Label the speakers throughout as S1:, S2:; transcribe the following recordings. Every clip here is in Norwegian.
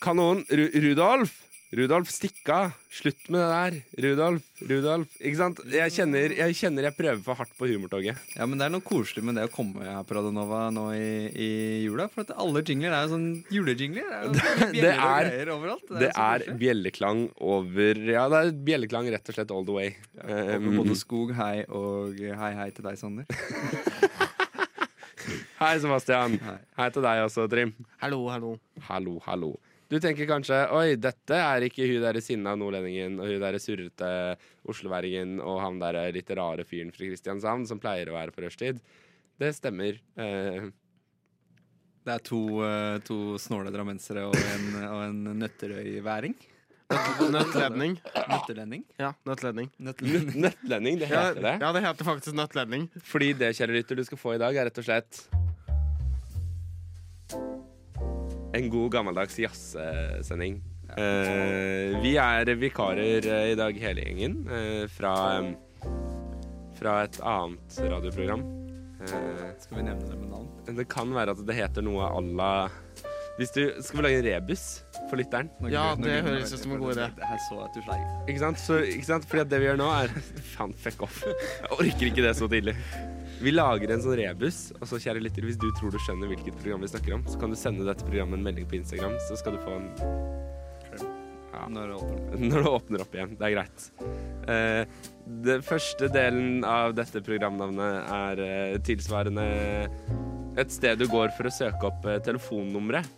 S1: Kanon. Ru Rudolf. Rudolf, stikk av. Slutt med det der. Rudolf, Rudolf. Ikke sant? Jeg kjenner jeg, kjenner jeg prøver for hardt på humortoget.
S2: Ja, men det er noe koselig med det å komme her på Radionova nå i, i jula. For at alle jingler er jo sånn julejingler. Det er, jo
S1: Det
S2: er, og
S1: er-
S2: greier overalt.
S1: Det er bjelleklang over Ja, det er bjelleklang rett og slett all the way.
S2: Over
S1: Um,
S2: både skog, hei og hei hei til deg, Sander.
S1: hei, Sebastian.
S2: Hei.
S1: Hei til deg også, Trim.
S3: Hallo, hallo.
S1: Hallo, hallo. Du tenker kanskje Oi, dette er ikke hun derre sinna nordlendingen og hun derre surrete osloværingen og han derre litt rare fyren fra Kristiansand som pleier å være på rushtid. Det stemmer. Eh,
S2: Det er to, eh, to snåle drammensere og en, og en nøtterøyværing.
S3: Nøttledning.
S2: Nøtterlending.
S3: Ja, nøttledning.
S2: Nøtterlending.
S1: Nøttlending, det heter det.
S3: ja, det heter faktisk nøttledning.
S1: Fordi det, kjære lytter, du skal få i dag, er rett og slett en god gammeldags jazzsending. Eh, vi er vikarer eh, i dag, hele gjengen, eh, fra, eh, fra et annet radioprogram. Eh,
S2: Skal vi nevne det med navn?
S1: det kan være at det heter noe à la Hvis du Skal vi lage en rebus for lytteren?
S2: Nå
S3: Ja,
S2: gleder-
S3: det
S2: gleder
S3: høres ut som en god idé.
S2: Jeg så at du slei.
S1: Ikke sant? Så, ikke sant? Fordi at det vi gjør nå, er Faen, fuck off. Jeg orker ikke det så tidlig. Vi lager en sånn rebus, og så kjære lytter, hvis du tror du skjønner hvilket program vi snakker om, så kan du sende dette programmet en melding på Instagram, så skal du få en ja,
S2: Når det
S1: når det åpner opp igjen. Det er greit. Uh, den første delen av dette programnavnet er uh, tilsvarende et sted du går for å søke opp uh, telefonnummeret.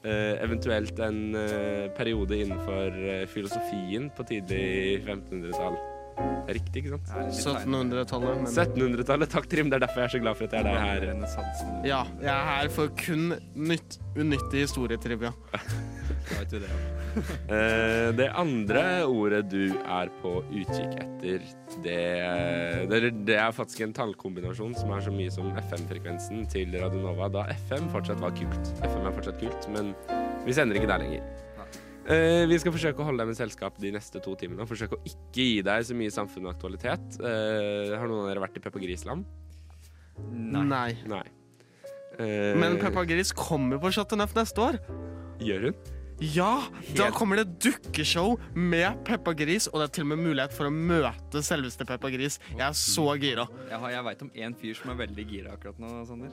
S1: Eh, eventuelt en eh, periode innenfor eh, filosofien på tidlig 1500-tall. Det er riktig, ikke sant?
S2: Det er litt tegnet.
S3: 1700-tallet. Men
S1: 1700-tallet. Takk, Trim. Det er derfor jeg er så glad for at jeg er deg her.
S3: Ja, jeg er her for kun nytt, unyttig historietrivia.
S2: Det.
S1: Eh, det andre ordet du er på utkikk etter, det, det, det er faktisk en tallkombinasjon som er så mye som FM-frekvensen til Radionova, da FM fortsatt var kult. FM er fortsatt kult, men vi sender ikke der lenger. Eh, vi skal forsøke å holde deg med selskap de neste to timene. Og forsøke å ikke gi deg så mye samfunn og aktualitet. Eh, har noen av dere vært i Peppa Gris-land?
S3: Nei.
S1: Nei. Eh,
S3: Men Peppa Gris kommer på Chateau Neuf neste år.
S1: Gjør hun?
S3: Ja! Da kommer det dukkeshow med Peppa Gris, og det er til og med mulighet for å møte selveste Peppa Gris. Jeg er så gira.
S2: Jeg, har- jeg veit om én fyr som er veldig gira akkurat nå, Sander.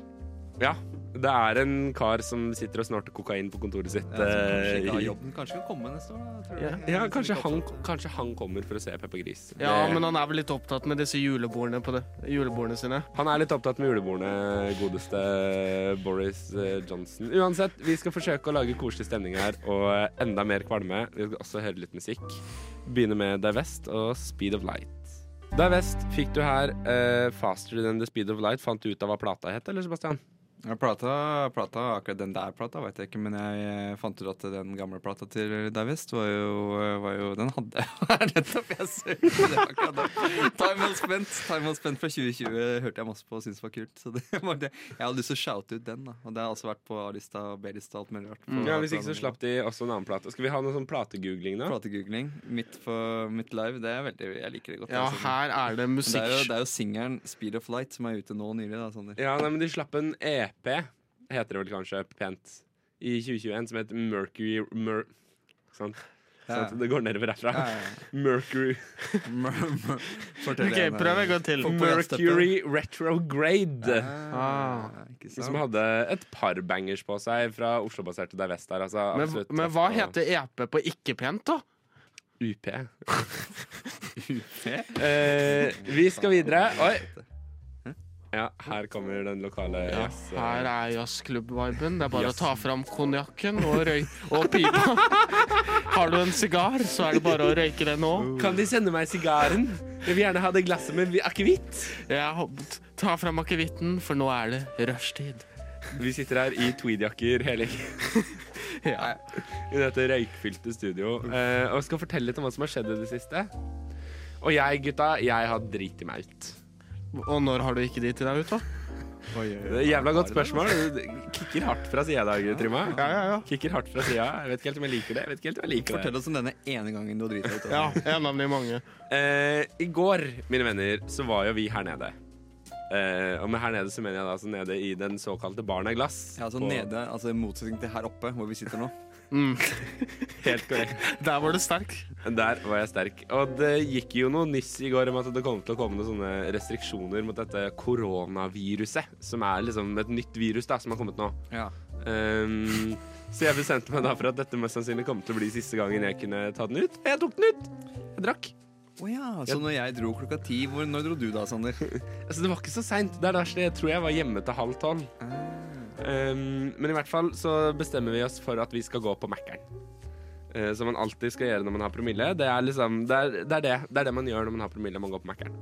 S1: Ja. Det er en kar som sitter og snorter kokain på kontoret sitt.
S2: Ja, kanskje
S1: eh,
S2: ikke har jobben. Kanskje kan komme neste år. Da,
S3: Ja.
S1: Ja, kanskje han, kanskje han kommer for å se Peppa Gris.
S3: Ja,
S1: Det-
S3: men han er vel litt opptatt med disse julebordene på det, julebordene sine.
S1: han er litt opptatt med julebordene, godeste Boris eh, Johnson. Uansett, vi skal forsøke å lage koselig stemning her, og eh, enda mer kvalme. Vi skal også høre litt musikk. Begynne med Divest og Speed of Light. Divest fikk du her. Uh, Faster Than The Speed of Light. Fant du ut av hva plata het, eller, Sebastian?
S2: Ja, plata, plata, akkurat den der plata vet jeg ikke, men jeg fant ut at den gamle plata til Davist var jo, eh, var jo Den hadde jeg nettopp! Jeg søkte det akkurat da. Time Well Spent Time Well Spent fra 2020 hørte jeg masse på og syntes var kult. Så det var det. Jeg hadde lyst til å shoute ut den, da. Og det har også vært på A-lista og B-lista og alt mulig rart.
S1: Ja, Hvis ikke så slapp de også en annen plate. Skal vi ha noe sånn plategoogling nå?
S2: Plategoogling. Midt på mitt live. Det er veldig Jeg liker det godt.
S3: Ja,
S2: altså.
S3: her er det
S2: Men det er jo,
S3: musikk.
S2: det er jo singelen Speed of Light som er ute nå nylig, da, Sander.
S1: Ja, nei, men de slapp en EP, heter det vel kanskje pent, i 2021 som heter Mercury Mer sånn.
S2: Ja.
S1: Sånn at det går nedover herfra.
S2: Ja, ja,
S1: Mercury
S2: okay,
S3: Ok, prøv en gang til.
S1: Mercury Retrograde.
S2: Ah.
S1: Som hadde et par bangers på seg fra Oslo-baserte Der Vest der. Altså,
S3: Men, men hva heter EP på ikke-pent, da?
S1: UP.
S2: UP?
S1: Eh, vi skal videre. Oi! Ja, her kommer den lokale
S3: Ja,
S1: jazz...
S3: her er jazzklubb-viben. Det er bare å ta fram konjakken og, røy og pipa. Har du en sigar, så er det bare å røyke det nå.
S1: Kan de sende meg sigaren? Jeg vil gjerne ha det glasset med vi- akevitt.
S3: Ja, Ta fram akevitten, for nå er det rushtid.
S1: Vi sitter her i tweedjakker hele
S3: Ja.
S1: I dette røykfylte studio. eh, og skal fortelle litt om hva som har skjedd i det siste. Og jeg, gutta, jeg har driti meg ut.
S3: Og når har du ikke de til deg ut, da?
S2: Oi, oi,
S1: Det er Jævla godt spørsmål. Du Kicker hardt fra sida i dag, Trymma.
S3: Ja, ja, ja.
S1: Kikker hardt fra sida. Jeg vet ikke helt om jeg liker det. Jeg vet ikke helt om jeg liker det.
S2: Fortell oss om denne ene gangen du har driti deg ut.
S3: Ja, en av de mange.
S1: Eh, I går, mine venner, så var jo vi her nede. Eh, og med her nede så mener jeg da så nede i den såkalte baren av glass.
S2: Ja, altså
S1: På-
S2: nede, altså I motsetning til her oppe, hvor vi sitter nå.
S3: Mm.
S1: Helt korrekt.
S3: Der var du sterk.
S1: Der var jeg sterk. Og det gikk jo noe nyss i går om at det kom til å komme noen sånne restriksjoner mot dette koronaviruset. Som er liksom et nytt virus da, som har kommet nå.
S2: Ja.
S1: Um, så jeg bestemte meg da for at dette mest sannsynlig kom til å bli siste gangen jeg kunne ta den ut. Jeg tok den ut. Jeg drakk.
S2: Å ja, så når jeg dro klokka ti, hvor, når dro du da, Sander?
S1: Altså, det var ikke så seint. Det er der, så jeg tror jeg var hjemme til halv tolv. Um, men i hvert fall så bestemmer vi oss for at vi skal gå på Mækkern. Uh, som man alltid skal gjøre når man har promille. Det er liksom det er, det, er det. det er det man gjør når man har promille. Man går på Mækkern.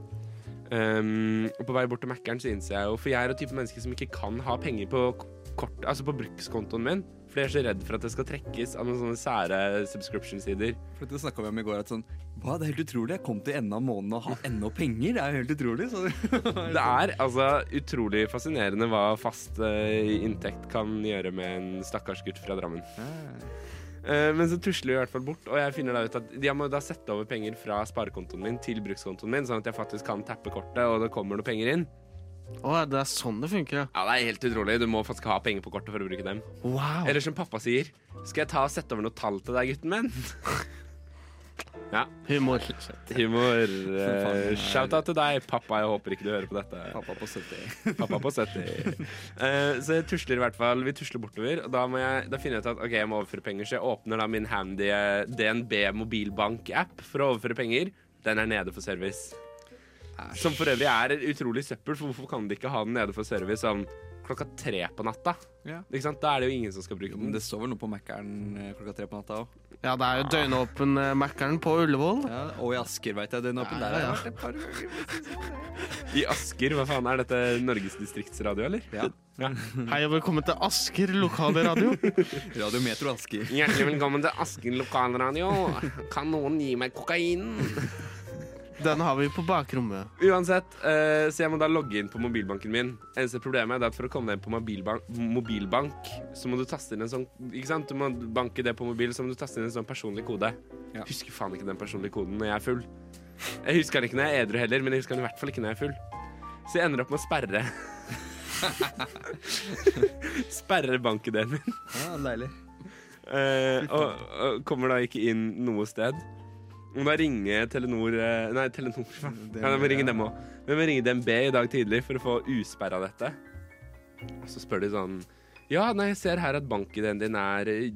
S1: Um, og på vei bort til Mækkern så innser jeg jo For jeg er jo type menneske som ikke kan ha penger på kort Altså på brukskontoen min. For jeg er så redd for at det skal trekkes av noen sånne sære subscription-sider.
S2: For Det snakka vi om i går. at sånn, Hva, Det er helt utrolig. Jeg kom til enden av måneden og har ennå penger. Det er jo helt utrolig. Så
S1: Det er altså utrolig fascinerende hva fast uh, inntekt kan gjøre med en stakkars gutt fra Drammen. Eh, men så tusler vi i hvert fall bort, og jeg finner da ut at jeg må da sette over penger fra sparekontoen min til brukskontoen min, sånn at jeg faktisk kan tappe kortet, og det kommer noe penger inn.
S3: Å, det er sånn det funker, ja.
S1: Ja, det er helt utrolig. Du må faktisk ha penger på kortet for å bruke dem.
S3: Wow.
S1: Eller som pappa sier, skal jeg ta og sette over noe tall til deg, gutten min? ja,
S3: Humor.
S1: humor. Uh, Shout-out til deg, pappa. Jeg håper ikke du hører på dette.
S2: Pappa på 70.
S1: Pappa på 70. Eh, så jeg tusler i hvert fall Vi tusler bortover. Og da, må jeg, da finner jeg ut at ok, jeg må overføre penger, så jeg åpner da min handy eh, DNB mobilbank-app for å overføre penger. Den er nede for service. Som for øvrig er utrolig søppel, for hvorfor kan de ikke ha den nede for service sånn klokka tre på natta?
S2: Ja.
S1: Ikke sant? Da er det jo ingen som skal bruke den.
S2: det står vel noe på Mækkern eh, klokka tre på natta òg.
S3: Ja, det er jo døgnåpen uh, Mækkern på Ullevål.
S2: Ja, og i Asker, veit jeg. Døgnåpen
S3: Ja,
S2: der. har jeg
S3: ja.
S2: vært et par ganger.
S1: I Asker, hva faen er dette? Norges distriktsradio, eller?
S2: Ja.
S3: Hei og velkommen til Asker lokale radio.
S2: Radio Metro Asker.
S1: Hjertelig velkommen til Asker lokalradio. Kan noen gi meg kokain?
S3: Den har vi på bakrommet.
S1: Uansett, eh, så jeg må da logge inn på mobilbanken min. Eneste problemet er at for å komme deg inn på mobilbank, mobilbank, så må du taste inn en sånn Ikke sant? Du må banke det på mobil, så må du taste inn en sånn personlig kode.
S2: Ja.
S1: Husker faen ikke den personlige koden når jeg er full. Jeg husker den ikke når jeg er edru heller, men jeg husker den i hvert fall ikke når jeg er full. Så jeg ender opp med å sperre Sperre bankideen min.
S2: Ja, deilig.
S1: Eh, og, og kommer da ikke inn noe sted. Må da ringe Telenor eh, Nei, Telenor. Ja, jeg må ringe dem òg. Vi må ringe DNB i dag tidlig for å få usperra dette. Og så spør de sånn Ja, nei, jeg ser her at bankideen din er eh,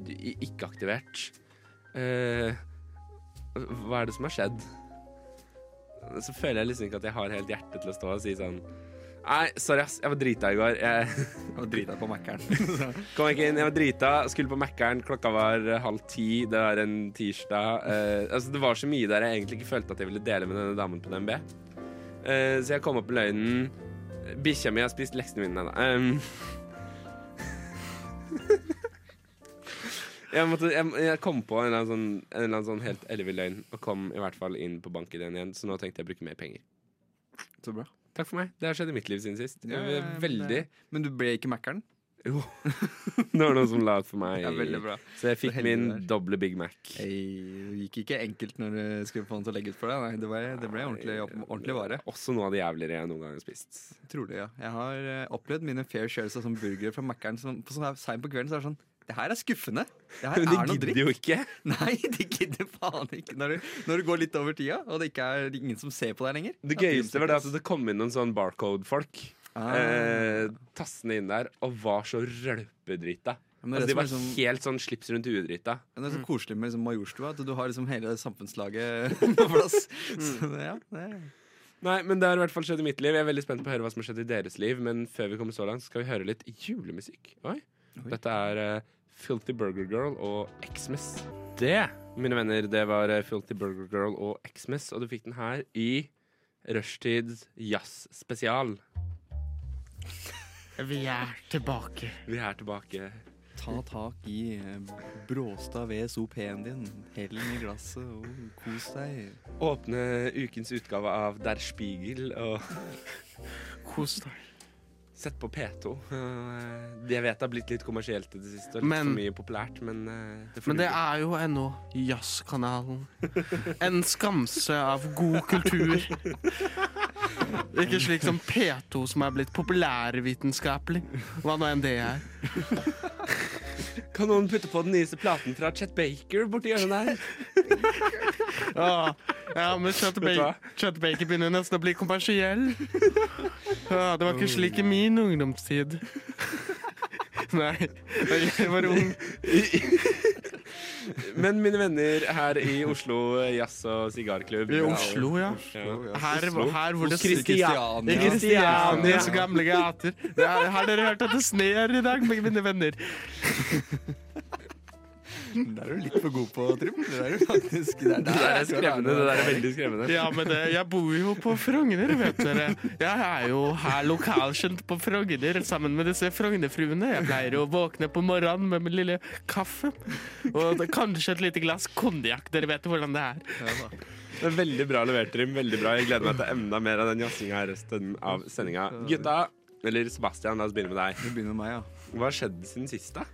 S1: ikke aktivert. Eh, hva er det som har skjedd? Så føler jeg liksom ikke at jeg har helt hjerte til å stå og si sånn Nei, sorry, ass. Jeg var drita i går. Jeg
S2: var drita på Mækkern.
S1: Kom ikke inn, jeg var drita, skulle på Mækkern, klokka var eh, halv ti, det var en tirsdag. Uh, altså det var så mye der jeg egentlig ikke følte at jeg ville dele med denne damen på DNB. Uh, så jeg kom opp med løgnen. Bikkja mi har spist leksene mine, da. Um, jeg, måtte, jeg, jeg kom på en eller annen sånn, en eller annen sånn helt ellevill løgn, og kom i hvert fall inn på bankideen igjen, så nå tenkte jeg å bruke mer penger.
S2: Så bra.
S1: Takk for meg. Det har skjedd i mitt liv siden sist.
S2: Ja, ja, ja,
S1: Veldig.
S2: Men du ble ikke Mac-eren?
S1: Jo. Det var noen som la ut for meg.
S2: Ja, veldig bra.
S1: Så jeg fikk
S2: Så
S1: min doble Big Mac.
S2: Hey, det gikk ikke enkelt når du skulle få den til å legge ut for deg. Nei, det, var, det ble ordentlig, ordentlig vare.
S1: Også noe av det jævligere jeg noen gang har spist.
S2: Trolig, ja. Jeg har eh, opplevd mine fair shares av sånn burgere fra Mac-eren. på sånn her seint på kvelden så er det sånn Det her er skuffende. Det her
S1: Men de
S2: er noe
S1: gidder
S2: dritt.
S1: jo ikke.
S2: Nei, de gidder faen ikke. Når du, når du går litt over tida, og det ikke er ingen som ser på deg lenger.
S1: Det gøyeste var det at det kom inn noen sånn barcode-folk.
S2: Ah.
S1: Eh, tassende inn der og var så rølpedrita.
S2: Men
S1: Altså, de var
S2: sånn-
S1: helt sånn slips rundt huet-drita.
S2: Det er så koselig med liksom Majorstua, at du har liksom hele samfunnslaget på plass. Så ja, det er
S1: Nei, men det har i hvert fall skjedd i mitt liv. Jeg er veldig spent på å høre hva som har skjedd i deres liv. Men før vi kommer så langt, skal vi høre litt julemusikk. Oi. Dette er eh, Filthy Burger Girl og Xmas. Det, mine venner, det var eh, Filthy Burger Girl og Xmas, og du fikk den her i Rushtids jazzspesial.
S3: Vi er tilbake.
S1: Vi er tilbake.
S2: Ta tak i eh, Bråstad VSO-P-en din. Hell den i glasset og kos deg.
S1: Åpne ukens utgave av Der Spiegel og
S3: Kos deg.
S1: Sett på P2. Eh, Det jeg vet har blitt litt kommersielt i det siste, og litt
S3: Men-
S1: for mye populært, men eh, det
S3: Men det er jo ennå Jazzkanalen. En skamse av god kultur. Ikke slik som P2, som er blitt populærvitenskapelig. Hva nå enn det er.
S1: Kan noen putte på den nyeste platen fra Chet Baker borti hjørnet der?
S3: Ja, ja men Chet
S1: ba?
S3: Baker, Chet Baker begynner nesten å bli kommersiell. Ja, det var ikke slik i min ungdomstid. Nei, jeg var ung.
S1: Men mine venner her i Oslo Jazz- og sigarklubb
S3: I Oslo, ja. Her, her hvor det. I Kristianias gamle gater. Her har dere hørt at det sner i dag, mine venner?
S2: Det er du litt for god på, Trym. Det er du faktisk. Det er,
S1: Det der er skremmende. Det der er veldig skremmende.
S3: Ja, men det, jeg bor jo på Frogner, vet dere. Jeg er jo her lokalkjent på Frogner sammen med disse Frognerfruene. Jeg pleier å våkne på morgenen med min lille kaffe. Og kanskje et lite glass konjakk. Dere vet hvordan det er.
S1: Det er Veldig bra levert, Trym. Veldig bra. Jeg gleder meg til enda mer av den jazzinga her resten av sendinga. Gutta, eller Sebastian, la oss begynne med deg.
S2: Vi begynner med meg, ja.
S1: Hva har skjedd siden sist, da?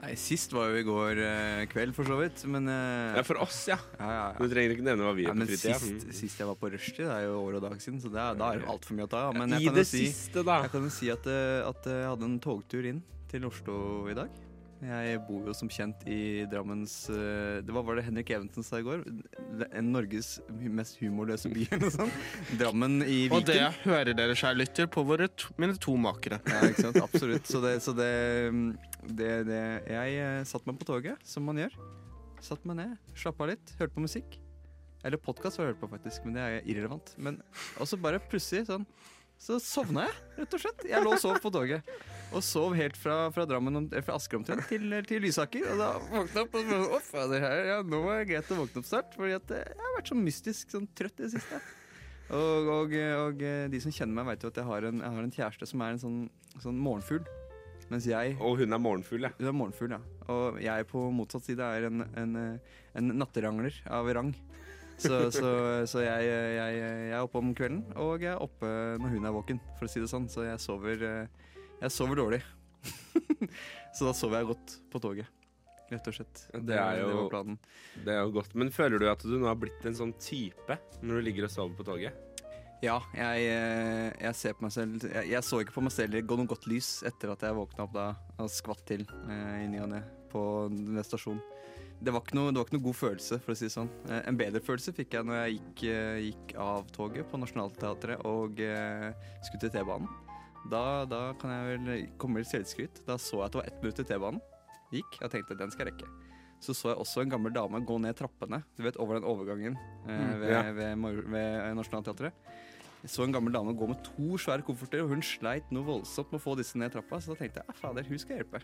S2: Nei, Sist var jo i går eh, kveld, for så vidt. Men eh,
S1: Ja, for oss, ja.
S2: ja, ja,
S1: Du
S2: ja.
S1: trenger ikke nevne hva vi
S2: Ja,
S1: gjør
S2: men
S1: på fritida.
S2: sist,
S1: Mm.
S2: sist jeg var på rushtid, det er jo år og dag siden, så det er, da er det altfor mye å ta av. Men
S1: I
S2: jeg kan,
S1: det
S2: jo si,
S1: siste, da.
S2: jeg kan jo si at, eh, at jeg hadde en togtur inn til Oslo i dag. Jeg bor jo som kjent i Drammens eh, Det var, var det Henrik Evensen sa i går? En Norges mest humorløse by, eller noe sånt. Drammen i Viken.
S3: Og det hører dere, kjære lytter, på våre to, mine to makere.
S2: Ja, ikke sant? Absolutt. Så det, så det, det, det Jeg satt satte meg på toget, som man gjør. Satt meg ned, slappa litt, hørte på musikk. Eller podkast har jeg hørt på, faktisk, men det er irrelevant. Men, og så bare plutselig sånn Så sovna jeg, rett og slett. Jeg lå og sov på toget. Og sov helt fra, fra, Drammen, eh, fra Asker omtrent til, til Lysaker. Og da våkna opp og så, fader, her, ja, nå er det greit å våkne opp snart. Fordi at eh, jeg har vært så mystisk sånn trøtt i det siste. Og, og, og eh, de som kjenner meg, vet jo at jeg har en, jeg har en kjæreste som er en sånn, sånn morgenfugl. Mens jeg
S1: Og hun er morgenfugl, ja.
S2: Hun er morgenfugl, ja. Og jeg på motsatt side er en, en, en natterangler av rang. Så, så, så jeg, jeg, jeg er oppe om kvelden, og jeg er oppe når hun er våken, for å si det sånn. Så jeg sover, eh, jeg sover dårlig. så da sover jeg godt på toget. Rett og slett.
S1: Det er jo-
S2: det.
S1: Det er jo godt. Men føler du at du nå har blitt en sånn type når du ligger og sover på toget?
S2: Ja, jeg, eh, jeg ser på meg selv jeg, jeg så ikke på meg selv i noe godt lys etter at jeg våkna opp da og skvatt til eh, i ny og ne på den stasjonen. Det var, ikke noe, var ikke noe god følelse, for å si det sånn. Eh, en bedre følelse fikk jeg når jeg gikk, eh, gikk av toget på Nationaltheatret og eh, skulle til T-banen. Da, da kan jeg vel komme litt selvskryt. Da så jeg at det var ett minutt til T-banen gikk. Jeg tenkte den skal jeg rekke. Så så jeg også en gammel dame gå ned trappene, du vet, over den overgangen eh,
S3: Mm,
S2: ved,
S1: ja.
S2: ved, ved, ved Nationaltheatret. Jeg så en gammel dame gå med to svære kofferter, og hun sleit noe voldsomt med å få disse ned trappa. Så da tenkte jeg ja, fader, hun skal hjelpe.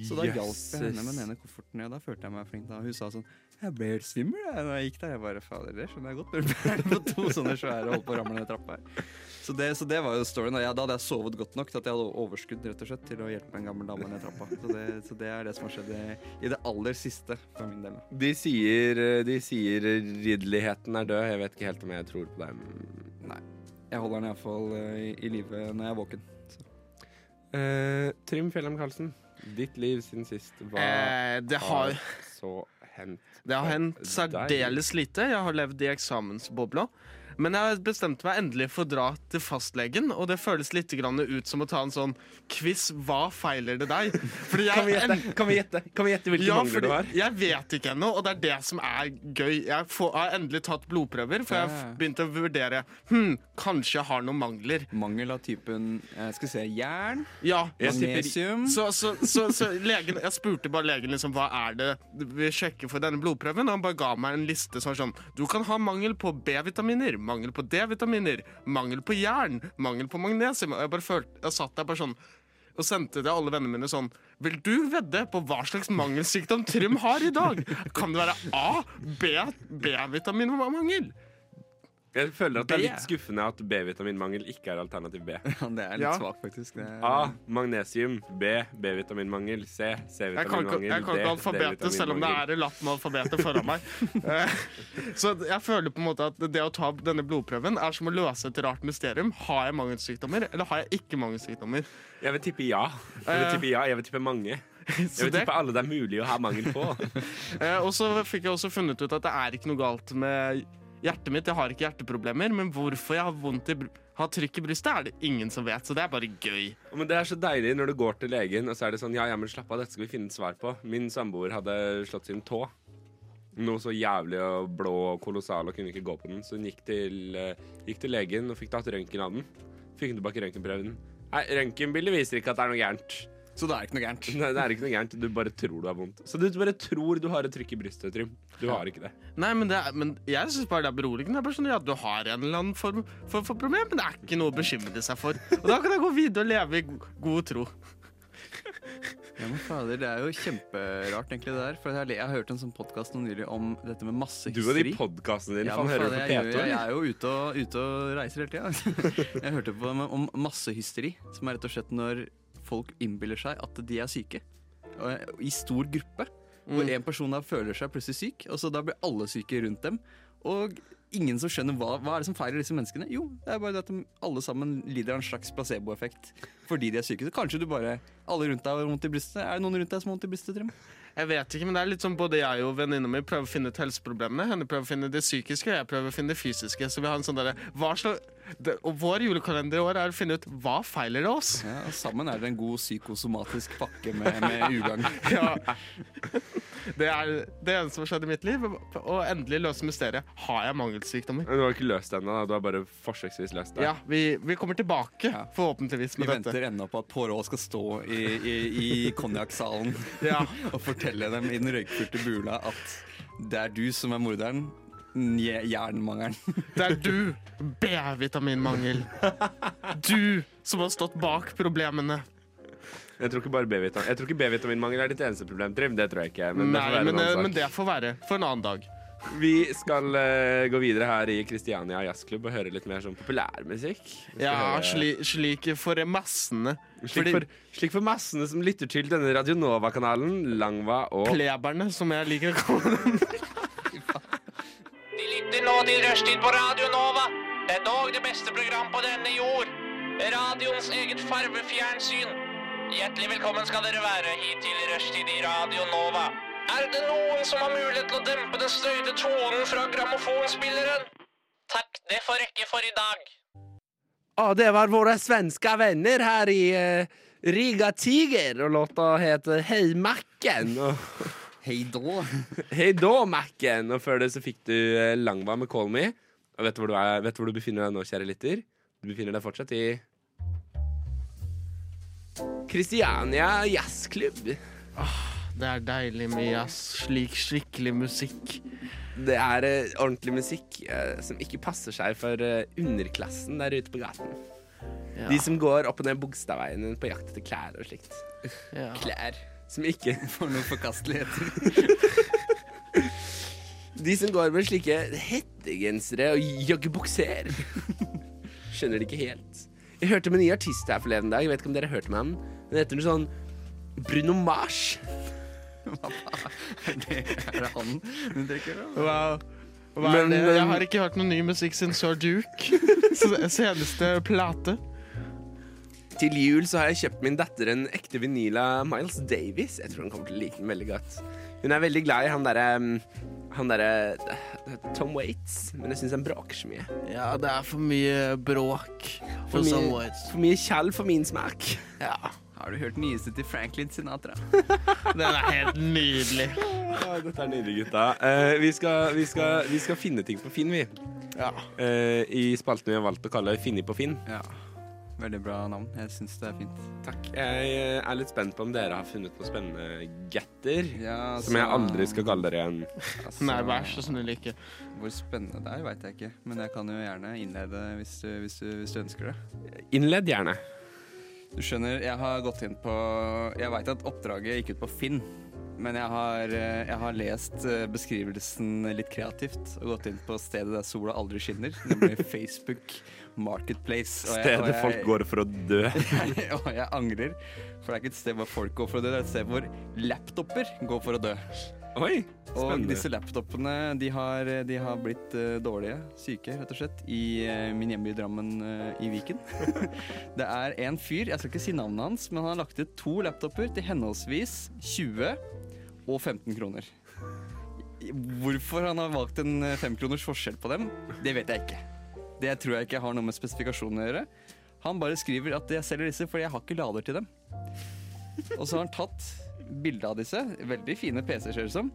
S2: Så da hjalp jeg henne med den ene kofferten. og da følte jeg meg flink. da Hun sa sånn Jeg ble helt svimmel da jeg gikk der. Jeg bare fader, det skjønner jeg godt. Når du på to sånne svære og holdt på å ramle ned trappa her. Så det, så det var jo storyen. Da, jeg, da hadde jeg sovet godt nok til at jeg hadde overskudd rett og slett til å hjelpe en gammel dame ned trappa. Så det, så det er det som har skjedd i, i det aller siste for min del.
S1: De sier, de sier ridderligheten er død. Jeg vet ikke helt om jeg tror på deg.
S2: Jeg holder den iallfall i, i live når jeg er våken.
S1: Eh, Trym Fjellheim Karlsen, ditt liv siden sist. Hva
S3: Eh, det har
S1: har så hendt?
S3: Det har hendt særdeles lite. Jeg har levd i eksamensbobla. Men jeg har bestemt meg endelig for å dra til fastlegen, og det føles litt grann ut som å ta en sånn quiz 'Hva feiler det deg?' Jeg
S1: Kan vi gjette, kan vi gjette, kan vi gjette hvilke
S3: Ja,
S1: mangler du har?
S3: jeg vet ikke ennå, og det er det som er gøy. Jeg får, har endelig tatt blodprøver, for jeg har begynt å vurdere Hm, kanskje jeg har noen mangler.
S2: Mangel av typen jeg Skal vi se jern,
S3: Ja,
S2: magnesium
S3: Så, så, så, så legen, jeg spurte bare legen liksom, hva er det vi sjekker for denne blodprøven. Og han bare ga meg en liste som var sånn Du kan ha mangel på B-vitaminer, mangel på D-vitaminer, mangel på jern, mangel på magnesium. Og jeg bare følte, jeg satt der bare sånn og sendte til alle vennene mine sånn Vil du vedde på hva slags mangelsykdom Trym har i dag? Kan det være A, B, B-vitaminmangel?
S1: Jeg føler at det er litt skuffende at B-vitaminmangel ikke er alternativ B.
S2: Ja, det er litt
S3: Ja.
S2: svakt, faktisk. Det er,
S1: A. Magnesium. B. B-vitaminmangel. C. C-vitaminmangel.
S3: jeg kan ikke alfabetet, selv om det er lapp med alfabetet foran meg. Eh, Så jeg føler på en måte at det å ta denne blodprøven er som å løse et rart mysterium. Har jeg mangelsykdommer, eller har jeg ikke mangelsykdommer?
S1: Jeg vil tippe ja. Jeg vil
S3: Eh.
S1: tippe ja, jeg vil tippe mange. Jeg vil tippe alle det er mulig å ha mangel på.
S3: eh, og så fikk jeg også funnet ut at det er ikke noe galt med hjertet mitt. Jeg har ikke hjerteproblemer, men hvorfor jeg har vondt i har trykk i brystet, er det ingen som vet. Så det er bare gøy.
S1: Men det er så deilig når du går til legen, og så er det sånn Ja, ja, men slapp av, dette skal vi finne et svar på. Min samboer hadde slått sin tå. Noe så jævlig og blå og kolossal og kunne ikke gå på den. Så hun gikk til, eh, gikk til legen og fikk tatt røntgen av den. Fikk hun tilbake røntgenprøven. Nei, røntgenbildet viser ikke at det er noe gærent.
S2: Så det er ikke noe gærent.
S1: Nei, det er ikke noe gærent. Du bare tror du har vondt. Så du bare tror du har et trykk i brystet, Trym. Du har ikke det.
S3: Nei, men, det er, men jeg syns bare det er beroligende. Det er bare sånn, ja, Du har en eller annen form for, for problem, men det er ikke noe å bekymre seg for. Og da kan jeg gå videre og leve i go- god tro.
S2: Ja, men fader, Det er jo kjemperart, egentlig, det der. For jeg har, jeg har hørt en sånn podkast nylig om dette med masse hysteri.
S1: Du og de podkastene dine,
S2: Ja,
S1: faen, hører du på P2?
S2: Jeg,
S1: jeg,
S2: er jo ute og, ute og reiser hele tida. Jeg hørte på om, om massehysteri, som er rett og slett når folk innbiller seg at de er syke. I stor gruppe. Hvor
S3: Mm.
S2: en person da føler seg plutselig syk, og så da blir alle syke rundt dem. Og ingen som skjønner hva, hva er det som feiler disse menneskene. Jo, det er bare det at de alle sammen lider av en slags placeboeffekt fordi de er syke. Så kanskje du bare Alle rundt deg har vondt i brystet. Er det noen rundt deg som har vondt i brystet, Trym?
S3: Jeg vet ikke, men det er litt sånn både jeg og venninna mi prøver å finne ut helseproblemene. Henne prøver å finne det psykiske, og jeg prøver å finne det fysiske. Så vi har en sånn derre hva slags det, Og vår julekalender i år er å finne ut hva feiler det oss.
S2: Ja, Sammen er det en god psykosomatisk pakke med, med ugagn.
S3: Ja. Det er det eneste som har skjedd i mitt liv. Og endelig løse mysteriet. Har jeg mangelsykdommer?
S1: Du har ikke løst det ennå, du har bare forsøksvis løst det.
S3: Ja, vi, vi kommer tilbake,
S2: Ja.
S3: forhåpentligvis,
S2: Vi
S3: med dette.
S2: venter ennå på at Pårå skal stå i, i, i konjakksalen
S3: Ja.
S2: og fortelle dem i den røykfylte bula at det er du som er morderen. Jernmangelen.
S3: Det er du, B-vitaminmangel. Du som har stått bak problemene.
S1: Jeg tror ikke bare B-vitamin Jeg tror ikke B-vitaminmangel er ditt eneste problem, Trym. Det tror jeg ikke. Men det
S3: Nei,
S1: får være
S3: men,
S1: en
S3: men det får være for en annen dag.
S1: Vi skal uh, gå videre her i Kristiania jazzklubb og høre litt mer sånn populærmusikk.
S3: Ja,
S1: høre-
S3: sli, slik for massene.
S1: slik,
S3: Fordi
S1: for, slik for massene som lytter til denne Radionova-kanalen, Langva og
S3: pleberne, som jeg liker å kalle dem.
S4: Lytter nå til Rushtid på Radio Nova. Det er dog det beste program på denne jord. Radioens eget farvefjernsyn. Hjertelig velkommen skal dere være hit til Rushtid i Radio Nova. Er det noen som har mulighet til å dempe den støyte tonen fra grammofonspilleren? Takk, det får rekke for i dag.
S1: Ja, det var våre svenske venner her i uh, Riga Tiger, og låta heter Hei Macken. Og
S2: Hei da.
S1: Hei da, Macken. Og før det så fikk du eh, Langva med Call Me. Og vet du, hvor du er, vet du hvor du befinner deg nå, kjære lytter? Du befinner deg fortsatt i Kristiania jazzklubb.
S3: Det er deilig med jazz. Slik skikkelig musikk.
S1: Det er eh, ordentlig musikk eh, som ikke passer seg for eh, underklassen der ute på gaten.
S3: Ja.
S1: De som går opp og ned Bogstadveien på jakt etter klær og slikt.
S3: Ja.
S2: Klær.
S1: Som ikke
S2: får noen forkasteligheter.
S1: De som går med slike hettegensere og joggebukser. Skjønner det ikke helt. Jeg hørte om en ny artist her forleden dag. Jeg vet ikke om dere hørte med han. Den heter noe sånn Bruno Mars.
S2: Hva Er det, er det han du drikker av?
S3: Wow. Hva er
S1: Men,
S3: det? Jeg har ikke hørt noe ny musikk siden Sir Duke. Seneste plate.
S1: Til jul så har jeg kjøpt min datter en ekte vinyl av Miles Davis. Jeg tror hun kommer til å like den veldig godt. Hun er veldig glad i han derre Han derre Tom Waits, men jeg syns han bråker så mye.
S3: Ja, det er for mye bråk
S1: For
S3: for
S1: mye-
S3: Waits.
S1: For mye tjall for min smak.
S3: Ja,
S2: Har du hørt nyeste til Franklin Sinatra?
S3: den er helt nydelig.
S1: Ja, dette er nydelig, gutta. Uh, vi, skal, vi, skal, vi skal finne ting på Finn, vi.
S3: Ja.
S1: Uh, I spalten vi har valgt å kalle Finni på Finn.
S2: Ja. Veldig bra navn. Jeg syns det er fint.
S1: Takk. Jeg eh, er litt spent på om dere har funnet noe spennende getter.
S2: Ja,
S1: Som jeg
S2: altså-
S1: aldri skal kalle dere igjen.
S2: altså,
S3: Nei, vær så snill ikke.
S2: Hvor spennende det er, veit jeg ikke. Men jeg kan jo gjerne innlede hvis du, hvis du, hvis du ønsker det.
S1: Innledd gjerne.
S2: Du skjønner, jeg har gått inn på Jeg veit at oppdraget gikk ut på Finn. Men jeg har, eh, jeg har lest eh, beskrivelsen litt kreativt og gått inn på stedet der sola aldri skinner, nemlig Facebook Marketplace. Og jeg-
S1: Stedet
S2: jeg-
S1: folk går for å dø.
S2: og jeg angrer, for det er ikke et sted hvor folk går for å dø, det er et sted hvor laptoper går for å dø.
S1: Oi,
S2: Og disse laptopene de har, de har blitt uh, dårlige, syke rett og slett, i uh, min hjemby Drammen uh, i Viken. det er en fyr, jeg skal ikke si navnet hans, men han har lagt ut to laptoper til henholdsvis 20 og 15 kroner. Hvorfor han har valgt en femkroners forskjell på dem, det vet jeg ikke. Det tror jeg ikke har noe med spesifikasjonene å gjøre. Han bare skriver at jeg selger disse fordi jeg har ikke lader til dem. Og så har han tatt bilde av disse. Veldig fine PC-er, ser det som.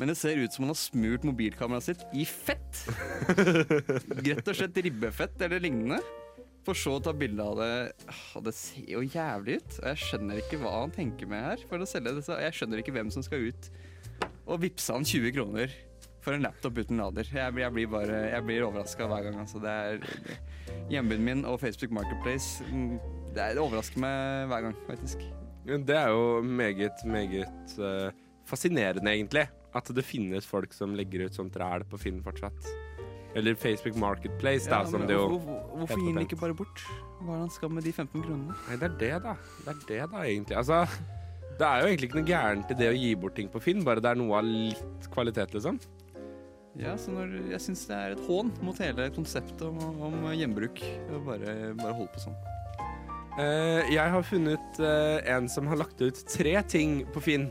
S2: Men det ser ut som han har smurt mobilkameraet sitt i fett. Rett og slett ribbefett eller lignende. For så å ta bilde av det. Det ser jo jævlig ut. Og jeg skjønner ikke hva han tenker med her for å selge disse. Jeg skjønner ikke hvem som skal ut og vippse han 20 kroner for en laptop uten lader. Jeg jeg blir bare Jeg blir overraska hver gang. Altså. Det er Hjembyen min og Facebook Marketplace mm, det, er, det overrasker meg hver gang, faktisk.
S1: Det er jo meget, meget uh, fascinerende, egentlig. At det finnes folk som legger ut sånt ræl på Finn fortsatt. Eller Facebook Marketplace, da, som det jo
S2: hvorfor, hvorfor gir han ikke bare bort? Hva er han skal med de 15 kronene?
S1: Nei, det er det, da. Det er det, da, egentlig. Altså, det er jo egentlig ikke noe gærent i det å gi bort ting på Finn, bare det er noe av litt kvalitet, liksom.
S2: Ja, så når, Jeg syns det er et hån mot hele konseptet om, om gjenbruk. Bare, bare holde på sånn.
S1: Uh, jeg har funnet uh, en som har lagt ut tre ting på Finn.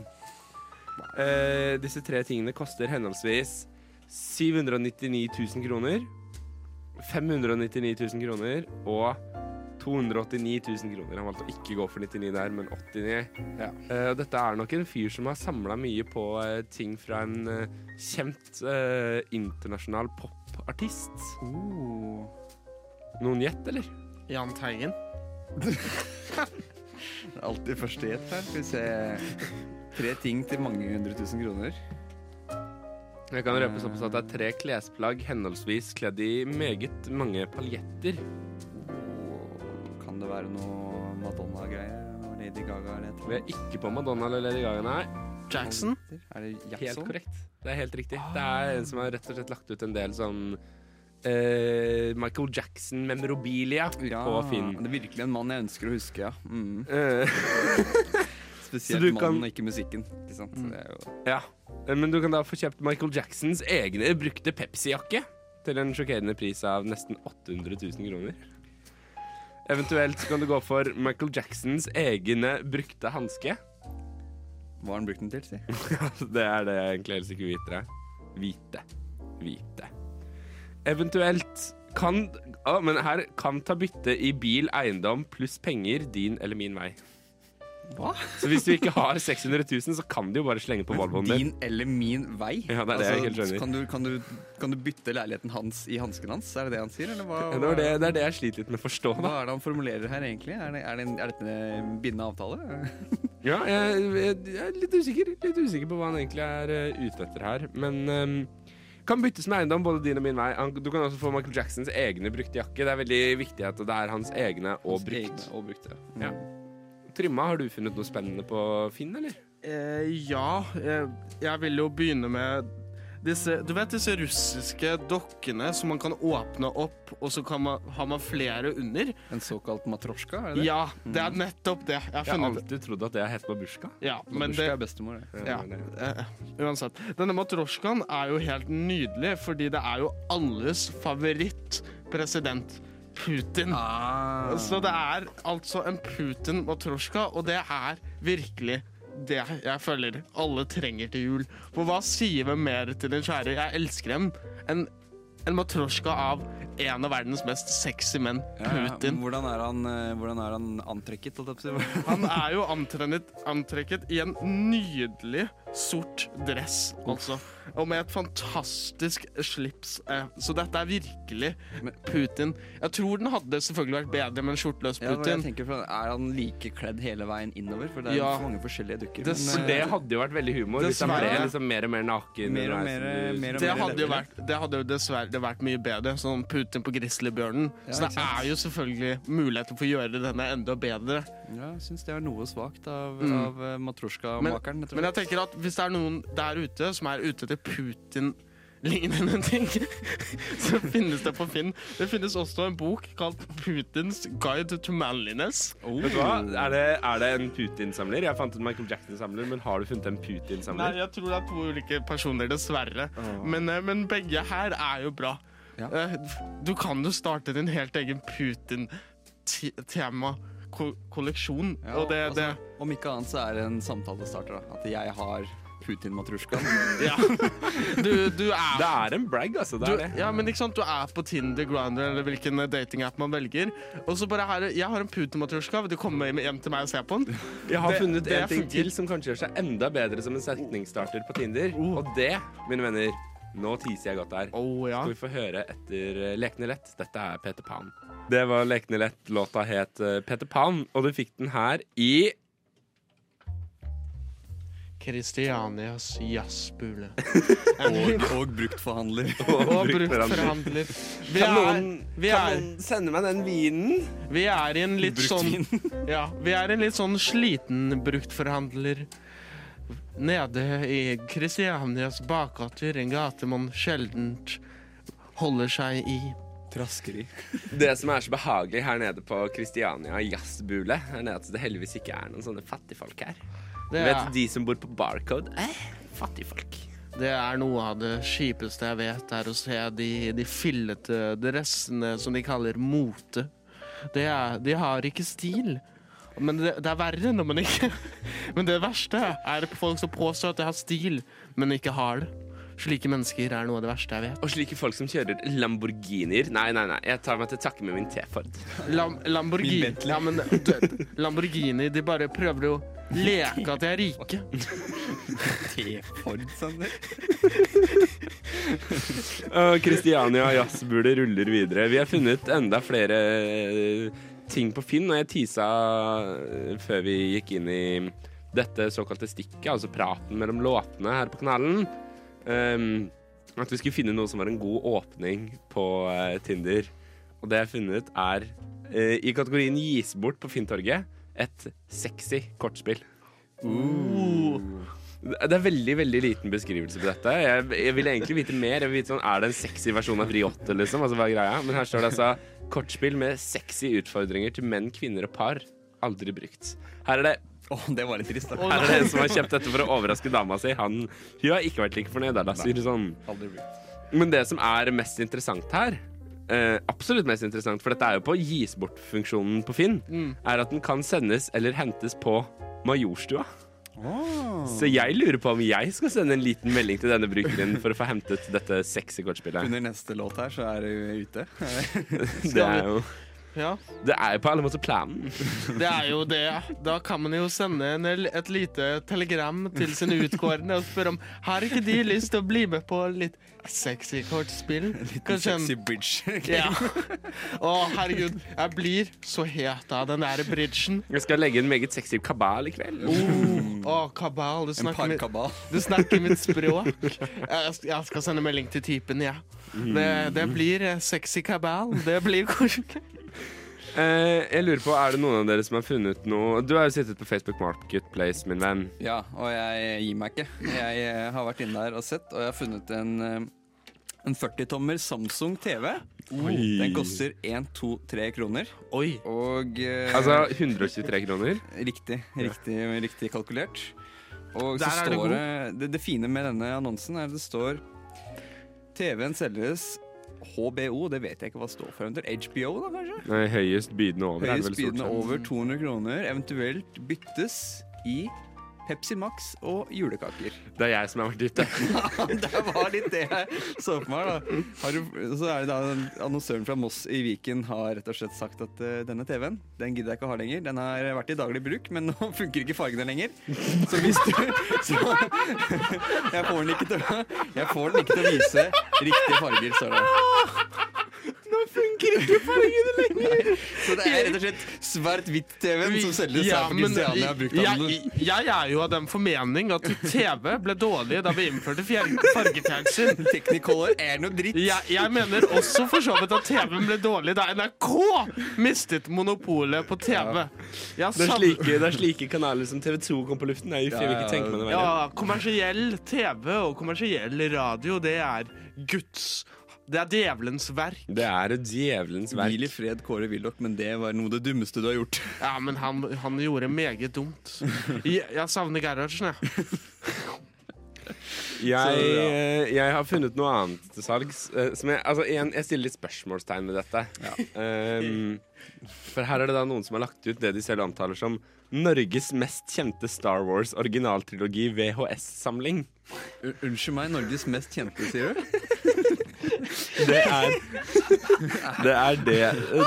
S1: Uh, disse tre tingene koster henholdsvis 799 000 kroner, 599 000 kroner og 289 000 kroner. Han valgte å ikke gå for 99 der, men 89.
S2: Ja.
S1: Uh, dette er nok en fyr som har samla mye på uh, ting fra en uh, kjent internasjonal popartist.
S2: Uh.
S1: Noen gjett, eller?
S3: Jahn Teigen.
S2: Alltid første gjett her. Skal vi se Tre ting til mange hundre tusen kroner.
S1: Jeg kan røpe såpass at det er tre klesplagg henholdsvis kledd i meget mange paljetter.
S2: Kan det være noe Madonna-greier? Lady Gaga eller noe?
S1: Vi er ikke på Madonna eller Lady Gaga, nei.
S3: Jackson.
S2: Er det
S1: Helt korrekt. Det er helt riktig. Det er en som har rett og slett lagt ut en del sånn Uh, Michael Jackson-memorabilia
S2: Ja,
S1: på Finn.
S2: Det er virkelig en mann jeg ønsker å huske, ja. Mm.
S1: Eh,
S2: Spesielt
S1: Så
S2: mannen
S1: kan-
S2: ikke musikken. Ikke sant? Det er jo
S1: ja. Eh, Men du kan da få kjøpt Michael Jacksons egne brukte Pepsi-jakke til en sjokkerende pris av nesten 800 000 kroner. Eventuelt kan du gå for Michael Jacksons egne brukte hanske.
S2: Hva har han brukt den til, si?
S1: Det er det jeg egentlig helst ikke viter her. Vite. Hvite. Eventuelt kan Å, men her kan ta bytte i bil, eiendom pluss penger din eller min vei.
S2: Hva?
S1: Så hvis du ikke har 600 000, så kan du jo bare slenge på Volvoen din.
S2: Din eller min vei? Altså,
S1: Ja, det er det jeg helt skjønner.
S2: Kan du, kan, du, kan du bytte leiligheten hans i hansken hans? Er det det han sier? Eller hva,
S1: Ja, Det, det, det er det jeg sliter litt med å forstå.
S2: hva er det han formulerer her, egentlig? Er, det, er, det en, er dette en bindende avtale?
S1: Ja, jeg, jeg, jeg er litt usikker Litt usikker på hva han egentlig er eh, ute etter her. Men um, kan byttes med eiendom, både din og min vei. Du kan også få Michael Jacksons egne brukte jakke. Det er veldig viktig at det er hans egne og
S2: Hans
S1: brukt.
S2: egne Og brukt, ja.
S1: Ja. Trymma, har du funnet noe spennende på Finn, eller?
S3: Eh, ja, eh, jeg vil jo begynne med disse Du vet disse russiske dokkene som man kan åpne opp, og så kan man, har man flere under?
S2: En såkalt matrosjka, er det?
S3: Ja, det er nettopp det. Jeg har
S1: Jeg har alltid trodd at det het babusjka.
S3: Ja, babusjka
S2: er bestemor, det.
S3: ja, eh, uansett. Denne matrosjkaen er jo helt nydelig, fordi det er jo alles favorittpresident. Putin.
S2: Ah.
S3: Så det er altså en Putin-matrosjka, og det er virkelig det jeg føler alle trenger til jul. For hva sier vi mer til din kjære? Jeg elsker dem. En, en matrosjka av en av verdens mest sexy menn,
S2: Ja, ja.
S3: Putin.
S2: Hvordan er han, eh, hvordan er han antrekket?
S3: Han er jo antrekket i en nydelig sort dress, altså. Og med et fantastisk slips. eh, Så dette er virkelig Putin. Jeg tror den hadde selvfølgelig vært bedre med en skjorteløs
S2: Ja, jeg
S3: Putin.
S2: tenker, for Er han like kledd hele veien innover? For det er
S3: Ja.
S2: mange forskjellige dukker.
S3: Det-
S2: men,
S1: For
S2: eh,
S1: det hadde jo vært veldig humor hvis han ble liksom mer og mer naken.
S2: Mer og mer- mer og
S3: Det hadde jo vært, det hadde jo dessverre vært mye bedre, sånn Putin på grizzlybjørnen.
S2: Ja,
S3: Så det er jo selvfølgelig muligheter for å gjøre denne enda bedre.
S2: Ja, jeg syns det er noe svakt av,
S3: Mm.
S2: av eh,
S3: Men,
S2: matrosjka-makeren.
S3: men jeg tenker at hvis det er noen der ute som er ute etter Putin-lignende ting, så finnes det på Finn. Det finnes også en bok kalt 'Putins guide to manliness'.
S1: Vet du hva? Er det, er det en Putin-samler? Jeg fant en Michael Jackson-samler, men har du funnet en Putin-samler?
S3: Nei, jeg tror det er to ulike personer, dessverre. Men, eh, men begge her er jo bra.
S2: Ja.
S3: Eh, Du kan jo starte din helt egen Putin-tema-kolleksjon.
S2: Ja,
S3: og det, det
S2: altså, om ikke annet så er det en samtalestarter. starter At jeg har Putin-matrusjkaen.
S3: Ja. Du, du er
S1: Det er en brag, altså. Det
S3: du,
S1: er det.
S3: ja, men ikke sant? du er på Tinder, Grindr eller hvilken datingapp man velger. Og så bare her, Jeg har en Putin-matrusjka. Vil du komme hjem til meg og se på den?
S1: Jeg har
S3: Det-
S1: funnet
S3: det
S1: en ting
S3: funker.
S1: til som kanskje gjør seg enda bedre som en setningsstarter på Tinder. Og det, mine venner, nå teaser jeg godt her.
S3: Oh, ja.
S1: Skal vi få høre etter eh, Lekne lett. Dette er Peter Pan. Det var Lekne lett. Låta het eh, Peter Pan, og du fikk den her i
S3: Kristianias jazzbule.
S2: og, og bruktforhandler.
S3: Og
S1: bruktforhandler.
S3: bruktforhandler. Vi
S1: Kan
S3: er,
S1: noen,
S3: vi,
S1: kan
S3: er,
S1: noen sende meg den vinen?
S3: vi er i en litt sånn. Ja, vi er en litt sånn sliten bruktforhandler nede i Kristianias bakgater, en gate man sjeldent holder seg i.
S2: Traskeri.
S1: Det som er så behagelig her nede på Kristiania jazzbule, er at det heldigvis ikke er noen sånne fattigfolk her.
S3: Det er...
S1: vet
S3: du
S1: de som bor på Barcode? Eh, fattigfolk.
S3: det er noe av det kjipeste jeg vet, er å se de, de fillete dressene som de kaller mote. Det er, de har ikke stil. Men det, det er verre når man ikke Men det verste er på folk som påstår at de har stil, men ikke har det. Slike mennesker er noe av det verste jeg vet.
S1: Og slike folk som kjører Lamborghinier. Nei, nei, nei, jeg tar meg til takke med min T-Ford.
S3: Lam Lamborghini ja, men, du, Lamborghini De bare prøver å leke at de er rike.
S2: T-Ford, Sander.
S1: Kristiania jazzbule ruller videre. Vi har funnet enda flere eh, ting på Finn, og jeg tisa eh, før vi gikk inn i dette såkalte stikket, altså praten mellom låtene her på kanalen, ehm, at vi skulle finne noe som var en god åpning på uh, Tinder. Og det jeg har funnet, er uh, i kategorien gis bort på Finntorget et sexy kortspill. Det er veldig veldig liten beskrivelse på dette. Jeg, jeg vil egentlig vite mer. Jeg vil vite sånn, Er det en sexy versjon av Vriotte? Liksom? Altså, hva er greia? Men her står det altså kortspill med sexy utfordringer til menn, kvinner og par. Aldri brukt. Her er det,
S2: Åh, det var litt trist, da.
S1: Her er det en som har kjøpt dette for å overraske dama si. Han, hun har ikke vært like fornøyd. Da, sånn. Men det som er mest interessant her, eh, absolutt mest interessant, for dette er jo på gis bort-funksjonen på Finn, er at den kan sendes eller hentes på Majorstua. Så jeg lurer på om jeg skal sende en liten melding til denne brukeren for å få hentet dette sexy kortspillet.
S2: Under neste låt her så er du ute.
S1: Det er jo,
S3: Ja,
S1: det er jo på alle måter planen.
S3: det er jo det. Da kan man jo sende en, et lite telegram til sine utkårende og spørre om har ikke de lyst til å bli med på litt sexy kortspill. Kanskje en
S2: Sexy bridge.
S3: ja. Å, herregud. Jeg blir så het av den der bridgen.
S1: Jeg skal legge en meget sexy kabal i kveld.
S3: Oh, å, kabal. Du snakker, mitt, du snakker mitt språk. Jeg, jeg skal sende melding til typen, ja. Det, det blir eh, sexy kabal. Det blir koselig.
S1: Eh, jeg lurer på, Er det noen av dere som har funnet noe Du har jo sittet på Facebook Marketplace, min venn.
S2: Ja, og jeg gir meg ikke. Jeg eh, har vært inne der og sett, og jeg har funnet en, eh, en 40-tommer Samsung TV. Den koster 1, 2, 3 kroner.
S3: Oi.
S2: Og eh,
S1: Altså 123 kroner.
S2: Riktig, riktig, riktig kalkulert. Og
S3: Der
S2: så
S3: er
S2: står det, det Det fine med denne annonsen er at det står TV-en selges HBO, det vet jeg ikke hva det står for. eventuelt. HBO, da, kanskje?
S1: Nei, høyest bydende over. er
S2: Høyest bydende over 200 kroner. Eventuelt byttes i Pepsi Max og julekaker.
S1: Det er jeg som har vært ute.
S2: det var litt det jeg så for meg. da. Har du, så er det da Annonsøren fra Moss i Viken har rett og slett sagt at uh, denne TV-en den gidder jeg ikke å ha lenger. Den har vært i daglig bruk, men nå funker ikke fargene lenger. Så hvis du så, jeg, får den ikke til, jeg får den ikke til å vise riktige farger, står det.
S1: Nå funker
S3: ikke fargene lenger!
S2: Så det er rett og slett svart-hvitt-TV-en som selges
S3: Ja,
S2: her på Kristiania brukthandel.
S3: jeg, jeg er jo av den formening at TV ble dårlig da vi innførte fjer- fargefjernsyn.
S2: Technicolor er noe dritt.
S3: Jeg, jeg mener også for så vidt at TV-en ble dårlig da NRK mistet monopolet på TV. Ja.
S1: Det er, slike, det er slike kanaler som TV2 kom på luften. Jeg vil ikke tenke meg det.
S3: Ja, kommersiell TV og kommersiell radio, det er Guds Det er djevelens verk.
S1: Det er et djevelens
S2: Hvil i
S1: verk.
S2: fred, Kåre Willoch, men det var noe av det dummeste du har gjort.
S3: Ja, men han, han gjorde meget dumt. Jeg, jeg savner Gerhardsen, jeg.
S1: Jeg,
S2: Så, ja.
S1: eh, jeg har funnet noe annet til salgs. eh, Som jeg, altså, igjen, jeg stiller litt spørsmålstegn ved dette. Um, for her er det da noen som har lagt ut det de selv omtaler som Norges mest kjente Star Wars originaltrilogi VHS-samling.
S2: Unnskyld meg, Norges mest kjente, sier du?
S1: Det er Det er det,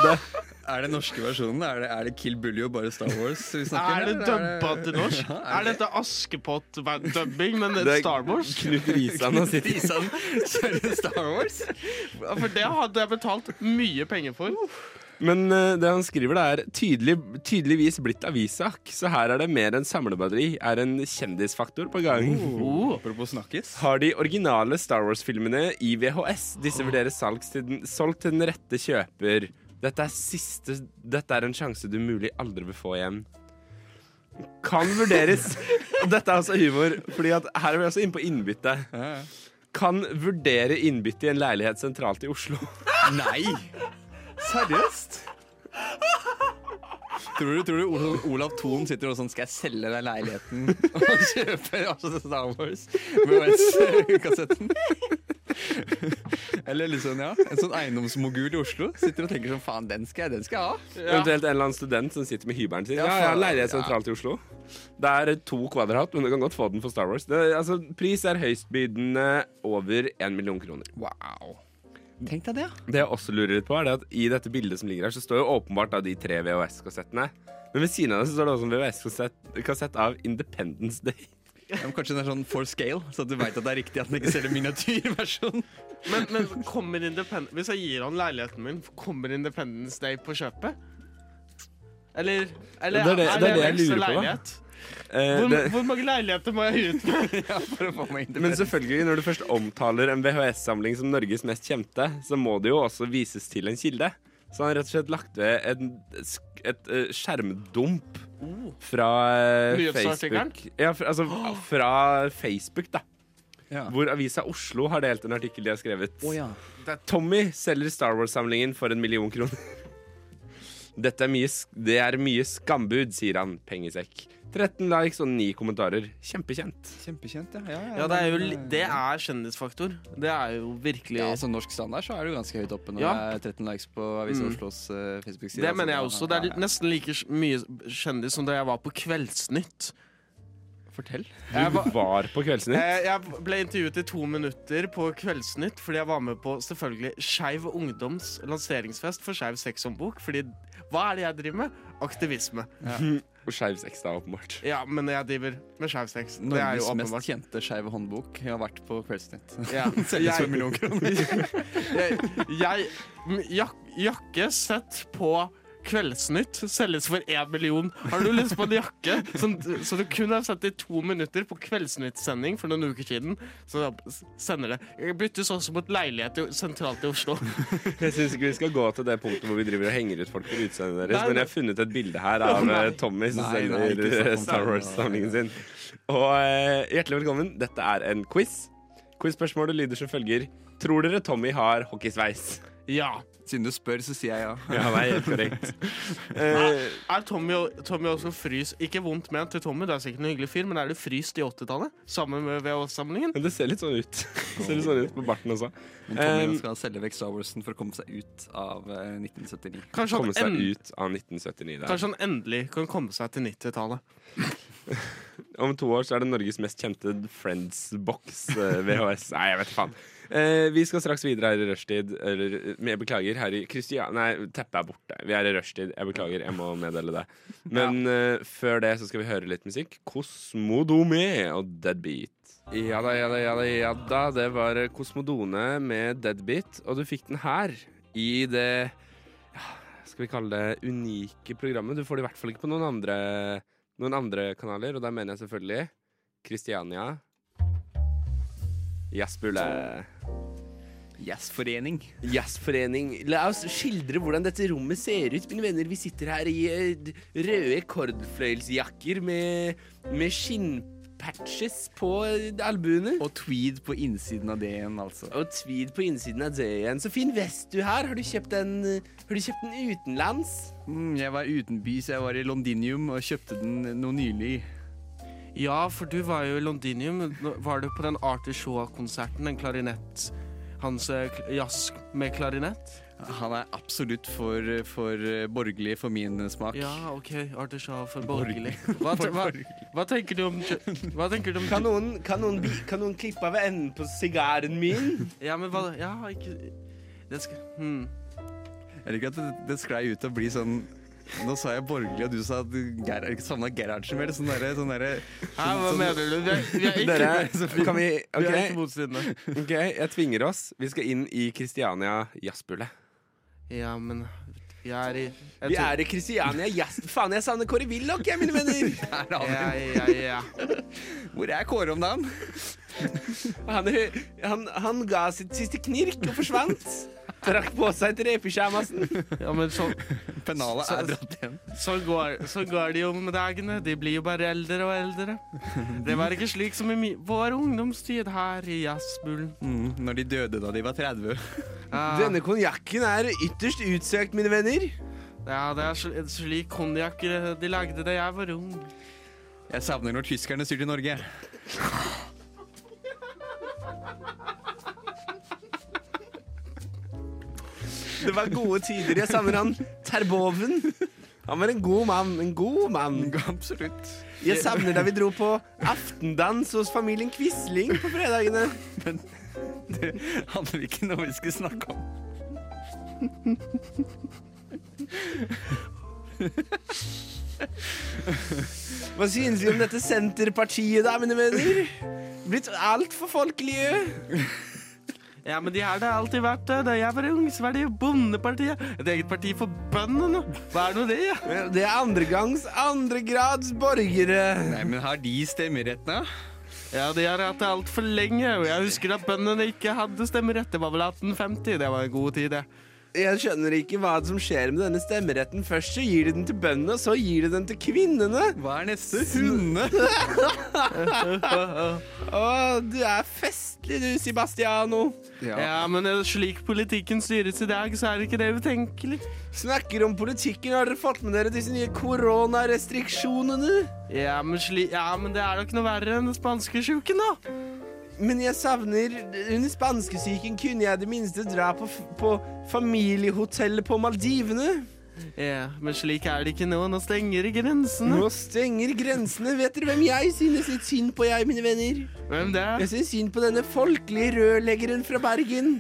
S1: det.
S2: Er det norske versjonen? Er det, er det Kill Bully og bare Star Wars vi snakker
S3: Er det dubba til norsk?
S2: Ja,
S3: Er dette Askepott-dubbing, men det
S1: Det
S3: er
S1: er
S3: Star Wars?
S1: Knut Risan har sittet
S2: Isan kjører Star Wars?
S3: For det hadde jeg betalt mye penger for.
S1: Men eh, det han skriver, det er tydelig, tydeligvis blitt avissak. Så her er det mer enn samlebatteri. Er en kjendisfaktor på gang.
S3: Oh.
S2: Apropos snakkes.
S1: Har de originale Star Wars-filmene i VHS. Disse vurderes til solgt til den rette kjøper. Dette er siste Dette er en sjanse du mulig aldri vil få igjen. Kan vurderes Og Dette er altså humor, Fordi at her er vi også inne på innbytte. Kan vurdere innbytte i en leilighet sentralt i Oslo.
S2: Nei! Seriøst? Tror du, tror du Olav, Olav Thon sitter og sånn Skal jeg selge deg leiligheten og kjøpe altså, Star Wars VHS-kassetten? Eller liksom, ja En sånn eiendomsmogul i Oslo sitter og tenker sånn Faen, den skal jeg, den skal jeg ha.
S1: Eventuelt en eller annen student som sitter med hybelen sin.
S2: Ja,
S1: Ja,
S2: har
S1: leilighet
S2: ja.
S1: sentralt i Oslo. Det er to kvadrat, men du kan godt få den for Star Wars. Det, altså, pris er høystbydende over én million kroner.
S2: Wow. Tenk deg det, ja.
S1: Det jeg også lurer litt på, er det at i dette bildet som ligger her, så står jo åpenbart da de tre VHS-kassettene. Men ved siden av det så står det også en VHS-kassett av Independence Day.
S2: Ja, men Kanskje den er sånn for scale, så at du veit at det er riktig at den ikke selger miniatyrversjon.
S3: Men, men kommer Independence hvis jeg gir han leiligheten min, kommer Independence Day på kjøpet? Eller, eller
S1: Det er det- det er det jeg lurer på,
S3: leilighet?
S1: Eh,
S3: Hvor,
S1: det,
S3: hvor mange leiligheter må jeg ut med?
S2: Ja, for å få meg
S1: men selvfølgelig, når du først omtaler en VHS-samling som Norges mest kjente, så må det jo også vises til en kilde. Så han har rett og slett lagt ved en, et, et, eh, skjermdump fra eh, Facebook. Ja, fra, altså fra Facebook, da.
S2: Ja.
S1: Hvor Avisa Oslo har delt en artikkel de har skrevet.
S2: Oh, ja.
S1: Tommy selger Star Wars-samlingen for en million kroner. Dette er mye, det er mye skambud, sier han, pengesekk. 13 likes og 9 kommentarer. Kjempekjent.
S2: Kjempekjent, ja. Ja, ja,
S3: Ja, det er jo Det er kjendisfaktor. Det er jo virkelig
S2: Ja, Som Norsk standard så er det jo ganske høyt oppe når
S3: Ja.
S2: det er 13 likes på Avisa
S3: Mm.
S2: Oslos uh, Facebook-side.
S3: Det
S2: altså.
S3: mener jeg også. Det er
S2: Ja, ja.
S3: nesten like mye kjendis som da jeg var på Kveldsnytt.
S2: Fortell.
S1: Du
S3: var,
S1: på Kveldsnytt.
S3: Eh, Jeg ble intervjuet i to minutter på Kveldsnytt fordi jeg var med på selvfølgelig Skeiv Ungdoms lanseringsfest for Skeiv sexhåndbok. Fordi hva er det jeg driver med? Aktivisme.
S1: Og Skeiv sex, da, åpenbart.
S3: Ja, men jeg driver med skeiv sex. Det er
S2: Norges
S3: jo
S2: mest
S3: åpenbart.
S2: kjente skeive håndbok. Jeg har vært på Kveldsnytt.
S3: Ja.
S2: Selges for en
S3: Jeg,
S2: million kroner.
S3: jeg, jeg m- jak, Jakke sett på Kveldsnytt selges for én million. Har du lyst på en jakke som, som du kun har sett i to minutter på Kveldsnytt-sending for noen uker siden? Så sender det. Jeg byttes også mot leilighet i- sentralt i Oslo.
S1: Jeg syns ikke vi skal gå til det punktet hvor vi driver og henger ut folk for utseendet deres,
S3: Nei,
S1: men jeg har funnet et bilde her av
S3: Nei.
S1: eh, Tommy som
S2: Nei, nei,
S1: selger eh, Star Wars-samlingen sin. Og eh, hjertelig velkommen. Dette er en quiz. Quiz-spørsmålet lyder som følger. Tror dere Tommy har hockeysveis?
S3: Ja.
S2: Siden du spør, så sier jeg ja.
S1: Ja, det er helt korrekt. Eh,
S3: Er Tommy, Tommy også frys Ikke vondt ment til Tommy, det er sikkert en hyggelig fyr, men er du fryst i 80-tallet? Sammen med VHS-samlingen?
S1: det ser litt sånn ut. Det ser litt sånn ut på barten også.
S2: Men Tommy
S1: Um,
S2: skal selge vekk Star Warsen for å komme seg ut av eh, 1979.
S3: Kanskje han,
S1: Komme seg
S3: en,
S1: ut av 1979 der.
S3: kanskje han endelig kan komme seg til 90-tallet.
S1: Om to år så er det Norges mest kjente Friends-boks eh, VHS. Nei, jeg vet ikke faen. Eh, vi skal straks videre her i rushtid. Eller, eh, jeg beklager, her i Kristian... Nei, teppet er borte. Vi er i rushtid. Jeg beklager, jeg må meddele det. Men eh, før det så skal vi høre litt musikk. Kosmodome og Deadbeat. Ja da, ja da, ja da, ja da. Det var Kosmodone med Deadbeat, og du fikk den her i det ja, Skal vi kalle det unike programmet. Du får det i hvert fall ikke på noen andre, noen andre kanaler, og da mener jeg selvfølgelig Kristiania. Jazzbule.
S2: Jazzforening.
S1: Jazzforening. La oss skildre hvordan dette rommet ser ut, mine venner. Vi sitter her i eh, røde kordfløyelsjakker med, med skinnpatches på albuene.
S2: Og tweed på innsiden av det igjen, altså.
S1: Og tweed på innsiden av det igjen. Så fin vest du har. Har du kjøpt den, eh, har du kjøpt den utenlands?
S2: Mm, jeg var utenbys, jeg var i Londinium og kjøpte den nå nylig.
S3: Ja, for du var jo i Londinium. Var du på den Arthur Shaw-konserten? Den klarinett Hans eh, jazz med klarinett?
S2: Han er absolutt for, for eh, borgerlig for min smak.
S3: Ja, OK. Arthur Shaw for borgerlig. Hva, hva, hva tenker du om Hva tenker du om
S1: Kan noen, kan noen, kan noen klippe av enden på sigaren min?
S3: Ja, men hva Ja, ikke Det skal hmm.
S2: Jeg liker at det, det sklei ut til å bli sånn Nå sa jeg borgerlig, og du sa at Gerhard savna Gerhardsen mer. Sånn derre sånn der,
S3: Hæ, hva mener du? Vi er, vi er ikke,
S1: Dere, kan vi
S3: vi er ikke motstridende.
S1: ok, jeg tvinger oss. Vi skal inn i Kristiania jazzbule.
S3: Ja, men jeg er i jeg
S1: Vi er i Kristiania jazz... Faen, jeg savner Kåre Willoch, jeg, mine venner.
S2: Der har
S3: ja, ja, ja.
S2: Hvor er Kåre om dagen?
S1: Han, han, han ga sitt siste knirk og forsvant. Trakk på seg trepysjamasen.
S3: ja men så,
S2: Pennalet er dratt igjen.
S3: så, går, så går det jo med dagene. De blir jo bare eldre og eldre. Det var ikke slik som i mi, vår ungdomstid her i jazzbulen.
S2: Mm, når de døde da de var 30.
S3: Ja,
S1: Denne konjakken er ytterst utsøkt, mine venner.
S3: ja, det er slik konjakker de lagde da jeg var ung.
S2: Jeg savner når tyskerne styrte Norge.
S1: Det var gode tider. Jeg savner han Terboven. Han var en god mann. En god mann.
S2: Absolutt.
S1: Jeg savner da vi dro på aftendans hos familien Quisling på fredagene.
S2: Men Det handler ikke om noe vi skulle snakke om.
S1: Hva synes vi om dette Senterpartiet, da, mine venner? Blitt altfor folkelige.
S3: Ja, men de har det alltid vært det. Da jeg var ung, så var det Bondepartiet. Et eget parti for bøndene. Hva er nå det? Ja?
S1: Det er andregangs andregrads borgere.
S2: Nei, men har de stemmerett nå?
S3: Ja, de har hatt det altfor lenge. Jeg husker at bøndene ikke hadde stemmerett. Det var vel 1850. Det var en god tid, det.
S1: Jeg skjønner ikke hva som skjer med denne stemmeretten. Først så gir de den til bøndene, så gir de den til kvinnene.
S2: Hva er neste? Hunde.
S1: Å, du er festlig du, Sebastiano.
S3: Ja, men eh, slik politikken styres i dag, så er det ikke det utenkelig.
S1: Snakker om politikken, har dere fått med dere disse nye koronarestriksjonene?
S3: Ja, men, ja, men det er da ikke noe verre enn den spanske sjuken, da.
S1: Men jeg savner Under spanskesyken kunne jeg det minste dra på, på familiehotellet på Maldivene.
S3: Ja, men slik er det ikke nå. Nå stenger grensene.
S1: Nå stenger grensene. Vet dere hvem jeg synes litt synd på, jeg, mine venner?
S3: Hvem det er?
S1: Jeg synes synd på denne folkelige rørleggeren fra Bergen.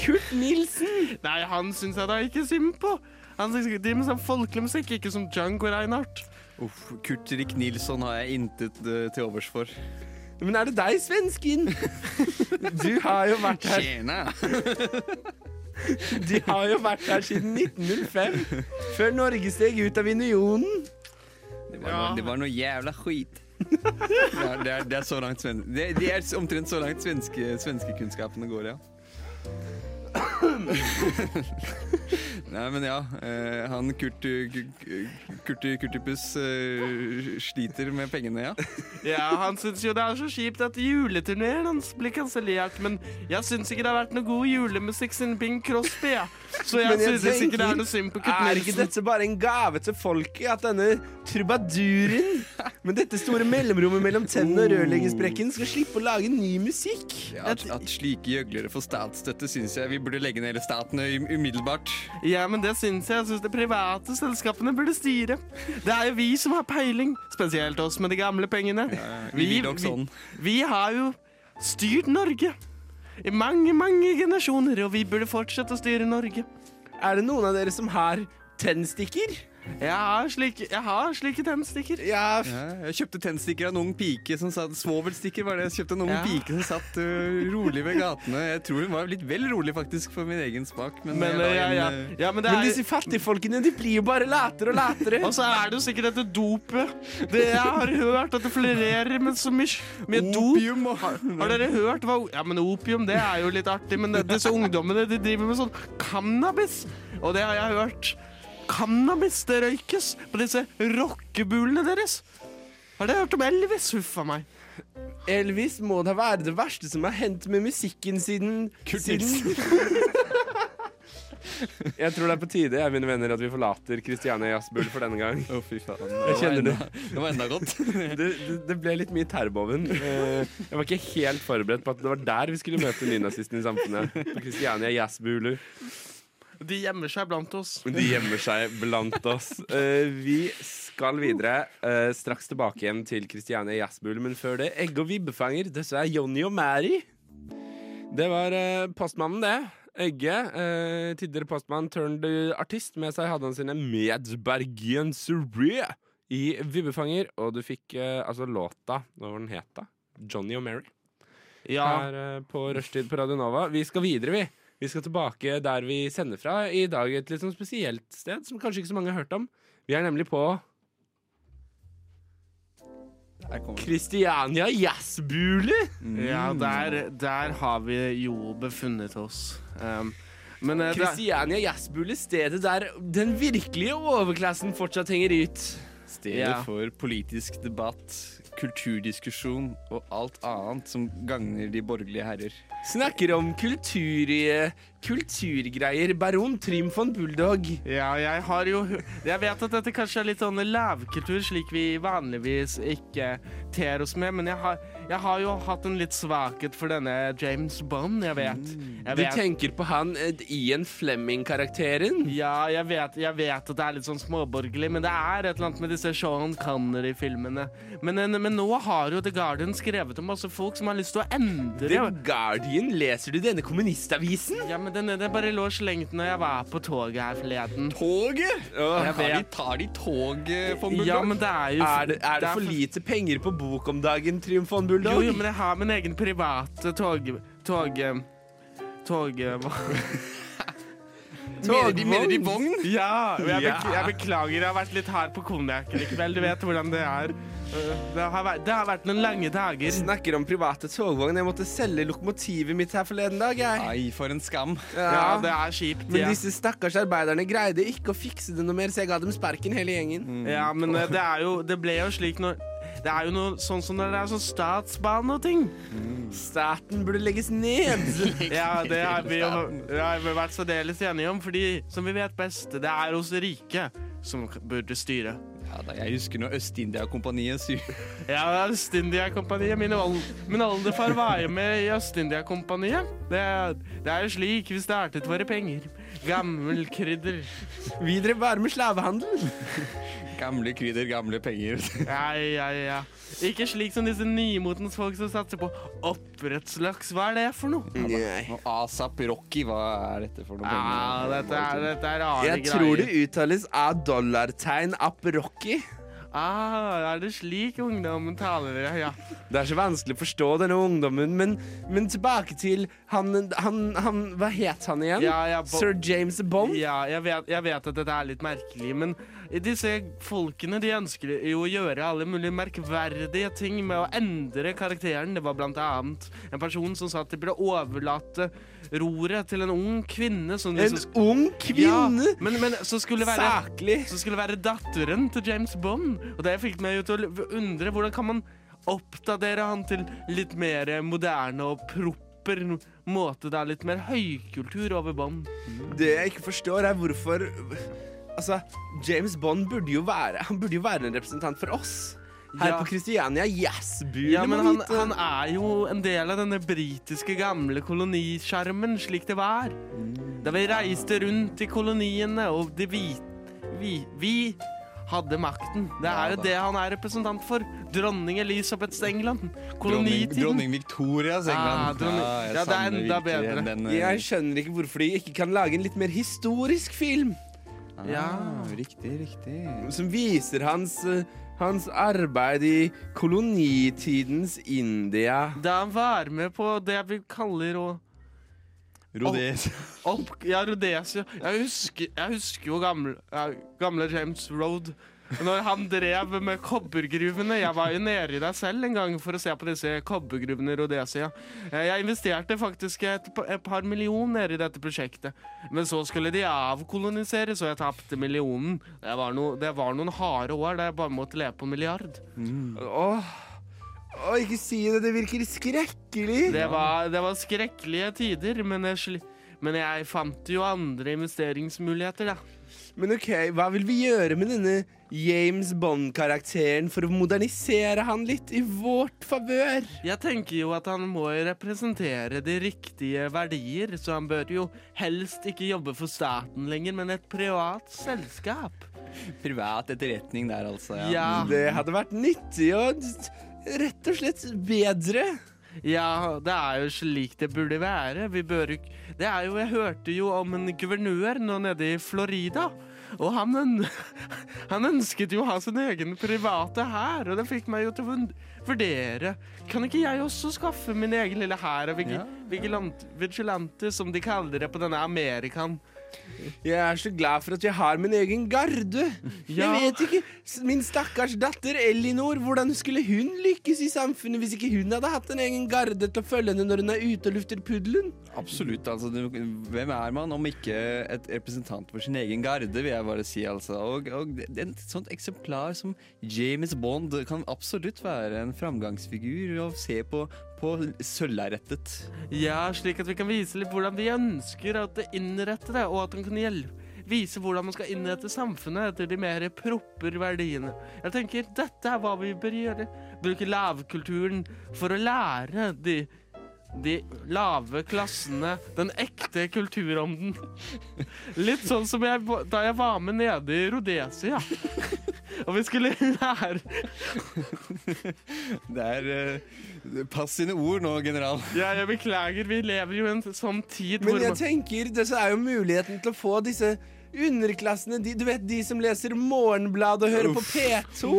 S1: Kurt Nilsen.
S3: Nei, han syns jeg da ikke synd på. Han driver med sånn folkelig musikk, ikke som Django Reinhardt.
S2: Uff, Kurt Rik Nilsson har jeg intet eh, til overs for.
S1: Men er det deg, svensken? Du har jo vært her
S2: Tjena!
S1: De har jo vært her siden 1905. Før Norge steg ut av unionen.
S2: Det var, noe, det var noe jævla skit. Det er, det er, det er så langt sven det, det er omtrent så langt svenske, svenskekunnskapene går, ja. Nei, men ja. eh, han Kurt, Kurti Kurtipus eh, sliter med pengene, ja.
S3: Ja, han syns jo det er så kjipt at juleturneen hans blir kansellert, men jeg syns ikke det har vært noe god julemusikk siden Bing Crosby, ja. Så jeg,
S1: jeg
S3: synes ikke det er noe synd på Kurt
S1: Er ikke dette bare en gave til folket? At denne trubaduren med dette store mellomrommet mellom tennene og rørleggersprekken skal slippe å lage ny musikk?
S2: At, at slike gjøglere får statsstøtte, syns jeg vi burde legge ned hele staten um- umiddelbart.
S3: Ja, men det syns jeg. Jeg syns de private selskapene burde styre. Det er jo vi som har peiling, spesielt oss med de gamle pengene.
S2: Vi vi, nok sånn.
S3: vi har jo styrt Norge i mange, mange generasjoner, og vi burde fortsette å styre Norge.
S1: Er det noen av dere som har tennstikker?
S3: Jeg har slike, jeg har slike tennstikker.
S1: Ja,
S2: jeg kjøpte tennstikker av en ung pike som satt Svovelstikker var det. Jeg kjøpte en ung
S3: Ja.
S2: pike som satt øh, rolig ved gatene. Jeg tror hun var litt vel rolig, faktisk, for min egen smak. Men,
S3: Men,
S2: jeg la
S3: ja, ja.
S2: øh,
S3: ja, men det
S1: Men
S3: er
S1: disse fattigfolkene de blir jo bare latere og latere.
S3: Og så er det jo sikkert dette dopet. Det jeg har hørt at det florerer med så mye med dop.
S2: Opium og
S3: Har dere hørt hva Ja, men opium, det er jo litt artig, men det, disse ungdommene de driver med sånn cannabis. Og det har jeg hørt. Cannabis, det røykes på disse rockebulene deres. Har dere hørt om Elvis? Huff a meg.
S1: Elvis må da være det verste som har hendt med musikken siden
S2: Kurt
S1: siden- Jeg tror det er på tide, jeg, mine venner, at vi forlater Christiane Jazzbull for denne gang.
S2: Oh, fy faen.
S1: Jeg kjenner det.
S2: Det var enda godt.
S1: Det, det, det ble litt mye terrboven. Eh, Jeg var ikke helt forberedt på at det var der vi skulle møte nynazisten i samfunnet. På Christiania Jazzbulu.
S3: De gjemmer seg blant oss.
S1: De gjemmer seg blant oss. Uh, vi skal videre. Uh, straks tilbake igjen til Kristiania Jazzbulu, men før det Egg og vibbefanger. Dette er Jonny og Mary. Det var uh, postmannen, det. Egge, eh, tidligere postmann turned artist. Med seg hadde han sine medbergensere i Vibbefanger. Og du fikk altså låta, hva var den het da? Johnny og Mary.
S3: Ja.
S1: Her på Rushtid på Radio Nova. Vi skal videre, vi. Vi skal tilbake der vi sender fra i dag, et litt sånn spesielt sted som kanskje ikke så mange har hørt om. Vi er nemlig på Kristiania jazzbule! Mm.
S3: Ja, der, der har vi jo befunnet oss. Um, men eh,
S1: Jazzbule, stedet der den virkelige overklassen fortsatt henger ut.
S2: Stedet
S3: Ja.
S2: for politisk debatt, kulturdiskusjon og alt annet som gagner de borgerlige herrer.
S1: Snakker om kultur, kulturgreier. Baron Trym von Bulldog.
S3: ja, jeg har jo Jeg vet at dette kanskje er litt sånn lavkultur, slik vi vanligvis ikke ter oss med, men jeg har, jeg har jo hatt en litt svakhet for denne James Bond, jeg vet. Jeg
S1: Du tenker på han eh, Ian Flemming-karakteren?
S3: Ja, jeg vet, jeg vet at det er litt sånn småborgerlig, men det er et eller annet med disse Sean Connery-filmene. Men, en- men nå har jo The Guardian skrevet om masse folk som har lyst til å endre
S1: The Guardian, leser du denne kommunistavisen?
S3: Ja, men den, den bare lå slengt når jeg var på toget her forleden.
S2: Toget!
S3: Ja,
S2: Tar de, tar de toget, von Bulldog?
S3: Ja, men det er jo
S1: Er det, er det for
S3: for-
S1: lite penger på bok om dagen, Trym von Bulldog?
S3: Jo, jo, men jeg har min egen private tog... Tog... Tog... Hva?
S2: De, mener de vogn?
S3: Ja, jeg, bek- jeg beklager, jeg har vært litt hard på konjakken i kveld. Du vet hvordan det er. Det har vært, det har vært noen lange dager.
S1: Snakker om private togvogn. Jeg måtte selge lokomotivet mitt her forleden dag. Jeg.
S2: Ai, for en skam.
S3: Ja, det er kjipt.
S1: Men
S3: Ja.
S1: disse stakkars arbeiderne greide ikke å fikse det noe mer, så jeg ga dem sparken, hele gjengen.
S3: Ja, men uh, det er jo Det ble jo slik når Det er jo noe sånn som når det er sånn statsbane og ting.
S1: Staten burde legges ned.
S3: Ja, det har vi har vi vært særdeles enige om, fordi som vi vet best, det er hos rike som burde styre.
S2: Ja, da, jeg husker når Øst-India-kompaniet sy...
S3: Ja, Øst-India-kompaniet. Min, ol min oldefar var jo med i Øst-India-kompaniet. Det, det er jo slik vi startet våre penger. Gammel krydder.
S1: Videre bare med slavehandel.
S2: Gamle krydder, gamle penger.
S3: Ja, ja, ja. Ikke slik som disse nymotens folk som satser på oppdrettslaks. Hva er det for noe?
S1: Nei.
S2: Og Asap Rocky, hva er dette for noe?
S3: Ja, dette er, dette er rare
S1: Jeg
S3: greier.
S1: tror det uttales av dollartegn Aprocky.
S3: Ah, er det slik ungdommen taler? Ja, ja.
S1: Det er så vanskelig å forstå denne ungdommen, men, men tilbake til han, han, han Hva het han igjen?
S3: Ja, ja,
S1: Sir James Bond?
S3: Ja, jeg vet, jeg vet at dette er litt merkelig, men disse folkene de ønsker jo å gjøre alle mulige merkverdige ting med å endre karakteren. Det var blant annet en person som sa at de burde overlate roret til en ung kvinne. Som
S1: En
S3: så,
S1: ung kvinne!
S3: Ja, men, men så skulle være
S1: Saklig!
S3: Så skulle være datteren til James Bond. Og det fikk meg til å undre hvordan kan man oppdatere han til litt mer moderne og proper måte. Det er litt mer høykultur over Bond.
S1: Det jeg ikke forstår, er hvorfor Altså, James Bond burde jo være Han burde jo være en representant for oss. Her
S3: Ja.
S1: på Kristiania, yes!
S3: Ja, men han, han er jo en del av denne britiske gamle kolonisjarmen, slik det var. Da vi reiste rundt i koloniene, og de hvite vi, vi hadde makten. Det er jo
S2: ja,
S3: det han er representant for. Dronning Elisabeths England.
S2: Dronning,
S3: Kolonitiden.
S2: dronning Victorias England.
S3: Ah,
S2: ja,
S3: ja, det er enda bedre.
S2: Den, eh,
S1: Jeg skjønner ikke hvorfor de ikke kan lage en litt mer historisk film.
S3: Ja.
S2: Ah, Riktig, riktig.
S1: Som viser hans, eh, hans arbeid i kolonitidens India.
S3: Da han var med på det vi kaller å Opp, Ja, Rhodesia. Jeg husker, jeg husker jo gamle, gamle James Road. Når han drev med kobbergruvene. Jeg var jo nede i deg selv en gang for å se på disse kobbergruvene i Rhodesia. Eh, Jeg investerte faktisk et, et par millioner i dette prosjektet. Men så skulle de avkolonisere, så jeg tapte millionen. Det var, no, det var noen harde år der jeg bare måtte leve på en milliard.
S1: Åh, åh, ikke si det, det virker skrekkelig.
S3: Det var, det var skrekkelige tider, men jeg, men jeg fant jo andre investeringsmuligheter, da.
S1: Men ok, hva vil vi gjøre med denne James Bond-karakteren for å modernisere han litt i vårt favør?
S3: Jeg tenker jo at han må representere de riktige verdier, så han bør jo helst ikke jobbe for staten lenger, men et privat selskap.
S2: Privat etterretning der, altså.
S3: Ja,
S1: Det hadde vært nyttig og rett og slett bedre.
S3: ja, det er jo slik det burde være. Vi bør ikke Det er jo Jeg hørte jo om en guvernør nå nede i Florida. Og han, han ønsket jo å ha sin egen private hær, og det fikk meg jo til å vurdere Kan ikke jeg også skaffe min egen lille hær av vigi- vigilante, som de kaller det på denne Amerikan?
S1: Jeg er så glad for at jeg har min egen garde.
S3: Ja.
S1: Jeg vet ikke, min stakkars datter Elinor, hvordan skulle hun lykkes i samfunnet hvis ikke hun hadde hatt en egen garde til å følge henne når hun er ute og lufter puddelen?
S2: Absolutt. altså Hvem er man om ikke et representant for sin egen garde, vil jeg bare si. altså. Og, og Et sånt eksemplar som James Bond kan absolutt være en framgangsfigur å se på på sølvlerretet.
S3: Ja, slik at vi kan vise litt hvordan vi ønsker at det innrette det, og at den kan hjelpe Vise hvordan man skal innrette samfunnet etter de mer propper verdiene. Jeg tenker dette er hva vi bør gjøre. Bruke lavkulturen for å lære de de lave klassene den ekte kulturånden. Litt sånn som jeg, da jeg var med nede i Rhodesia. Og vi skulle lære
S2: Det er uh, Pass sine ord nå, general.
S3: Ja, jeg beklager, vi lever jo i en sånn tid
S1: Men
S3: hvor
S1: jeg tenker, det er jo muligheten til å få disse underklassene, de, du vet de som leser Morgenbladet og hører på P2.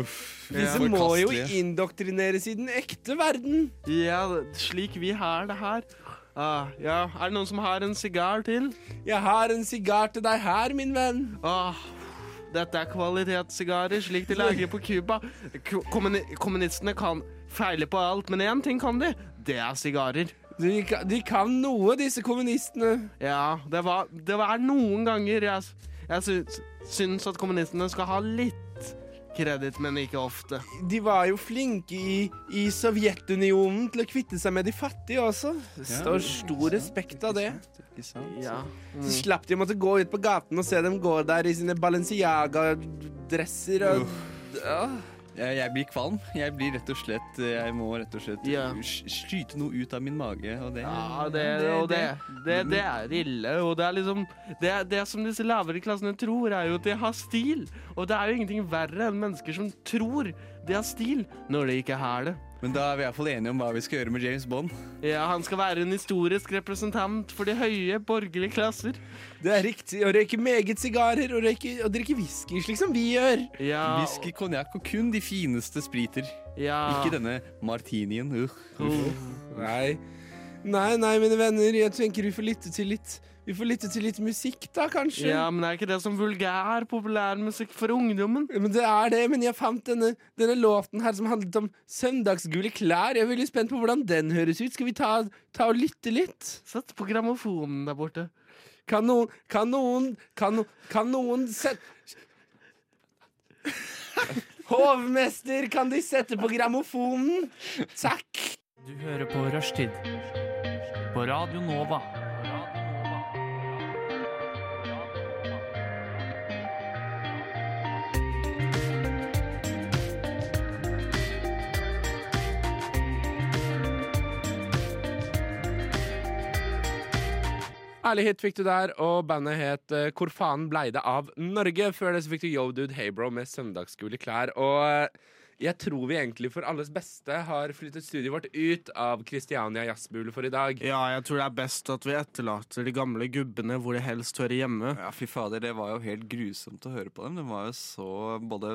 S2: Uff.
S1: Disse
S3: Ja.
S1: må jo indoktrineres i den ekte verden.
S3: Ja, slik vi har det her. Ah, ja, er det noen som har en sigar til?
S1: Jeg har en sigar til deg her, min venn.
S3: Ah, dette er kvalitetssigarer, slik de lager på Cuba. Kommunistene kan feile på alt, men én ting kan de. Det er sigarer.
S1: De, ka- de kan noe, disse kommunistene.
S3: Ja, det var, det var noen ganger jeg, jeg syns, syns at kommunistene skal ha litt kreditt, men ikke ofte.
S1: De var jo flinke i, i Sovjetunionen til å kvitte seg med de fattige også. Det står stor respekt av det.
S2: Ikke sant?
S3: Ja.
S1: Så slapp de å måtte gå ut på gaten og se dem gå der i sine Balenciaga-dresser og ja.
S2: Jeg, blir kvalm. Jeg blir rett og slett Jeg må rett og slett
S3: Ja.
S2: skyte noe ut av min mage, og det
S3: Ja, det, og det, det, det er ille. Og det er liksom det, det som disse lavere klassene tror, er jo at de har stil. Og det er jo ingenting verre enn mennesker som tror de har stil, når de ikke har det.
S2: Men da er vi iallfall enige om hva vi skal gjøre med James Bond.
S3: Ja, Han skal være en historisk representant for de høye borgerlige klasser.
S1: Det er riktig. Å røyke meget sigarer og, røyke, og drikke whisky, slik som vi gjør.
S3: Ja,
S2: Whisky, konjakk og kun de fineste spriter.
S3: ja.
S2: Ikke denne martinien. Uh.
S3: Uh.
S1: Nei. Nei, nei, mine venner. Jeg tenker vi får lytte til litt Vi får lytte til litt musikk, da, kanskje.
S3: Ja, men er ikke det som vulgær populærmusikk for ungdommen?
S1: Men det er det, men jeg fant denne, denne låten her som handlet om søndagsgule klær. Jeg er veldig spent på hvordan den høres ut. Skal vi ta, ta og lytte litt?
S3: Sett på grammofonen der borte.
S1: Kan noen Kan noen Kan, no- kan noen sette Hovmester, kan De sette på grammofonen? Takk.
S5: Du hører på Rushtid på Radio Nova.
S1: Ærlig hit fikk du der, og bandet het eh, Hvor faen blei det av Norge? Før det så fikk du Yo Dude Hey Bro med søndagsgule klær. Og eh, jeg tror vi egentlig for alles beste har flyttet studiet vårt ut av Kristiania jazzbule for i dag.
S3: Ja, jeg tror det er best at vi etterlater de gamle gubbene hvor de helst hører hjemme.
S2: Ja, fy fader, det var jo helt grusomt å høre på dem. De var jo så både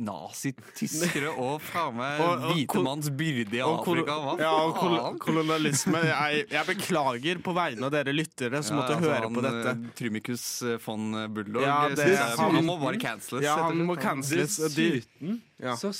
S2: nazi-tyskere og faen meg
S3: Og- og
S2: hvite manns byrde i Afrika. Hva
S3: ja, og kol kolonialisme. Jeg, jeg beklager på vegne av dere lyttere som måtte
S2: altså,
S3: høre
S2: han,
S3: på dette.
S2: eh, Trymicus eh, von Bulldog.
S3: Ja,
S2: eh,
S3: det- han-
S2: han må bare canceles.
S3: Ja, han må canceles.
S1: Dessuten
S3: Ja.
S1: så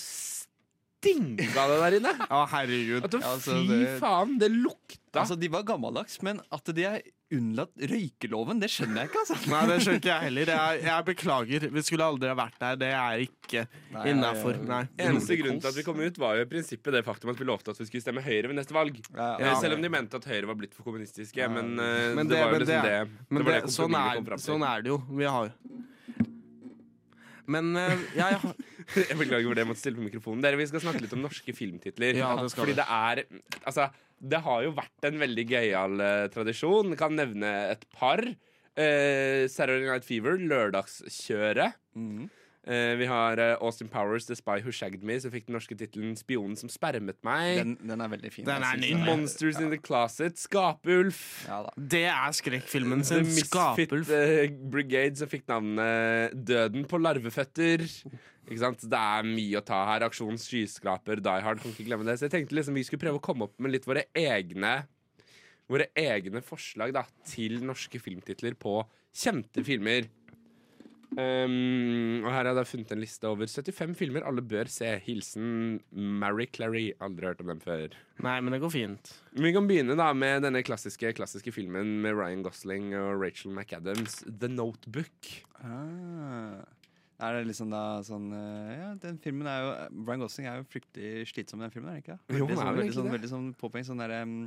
S1: stinka det der inne.
S3: Å, herregud.
S1: At,
S2: Ja, altså,
S1: fy
S2: det-
S1: faen, det lukta.
S2: Altså, De var gammeldags, men at de har unnlatt røykeloven, det skjønner jeg ikke. altså
S3: Nei, det skjønner ikke jeg heller. Jeg, jeg beklager. Vi skulle aldri ha vært der. Det er ikke innafor.
S1: Eneste grunn til at vi kom ut, var jo i prinsippet det faktum at vi lovte at vi skulle stemme Høyre ved neste valg.
S2: Ja,
S1: Eh,
S3: Ja.
S1: Selv om de mente at Høyre var blitt for kommunistiske.
S2: Ja.
S1: Men, uh,
S3: Men
S1: det,
S3: det-
S1: var jo liksom
S3: det-
S1: det. Det
S3: det, sånn, er, sånn er det jo. Vi har Men eh, jeg er
S1: Jeg beklager for det, jeg måtte stille på mikrofonen. Dere, Vi skal snakke litt om norske filmtitler.
S3: Ja, det skal
S1: Fordi det er Altså, det har jo vært en veldig gøyal uh, tradisjon. Jeg kan nevne et par. Uh, Saturday Night Fever, lørdagskjøret.
S2: Mhm.
S1: Eh, vi har eh, Austin Powers, The Spy Who Shagged Me, som fikk den norske tittelen 'Spionen som spermet meg'.
S2: Den, den er veldig fin.
S3: Den er ny.
S2: 'Monsters
S1: Monsters in the Closet, Skapulf.
S2: Ja da.
S3: Det er skrekkfilmen
S1: The
S3: sin.
S1: Misfit
S3: Skapulf.
S1: eh, Brigade, som fikk navnet Døden på larveføtter. Ikke sant? Det er mye å ta her. Aksjon skyskraper, Die Hard, kan ikke glemme det. Så jeg tenkte liksom vi skulle prøve å komme opp med litt våre egne Våre egne forslag da, til norske filmtitler på kjente filmer. Um, og her har jeg da funnet en liste over 75 filmer alle bør se. Hilsen Mary Clary. Aldri hørt om dem før.
S3: Nei, men det går fint.
S1: Vi kan begynne da med denne klassiske, klassiske filmen med Ryan Gosling og Rachel McAdams, The Notebook.
S2: Ah. Er det liksom da sånn eh, Ja, den filmen er jo Brian Gosling er jo fryktelig slitsom i den filmen, er det ikke?
S1: Jo,
S2: Veldig
S1: han er
S2: sånn,
S1: vel
S2: veldig sånn,
S1: det.
S2: veldig sånn påpekt sånn derre mm,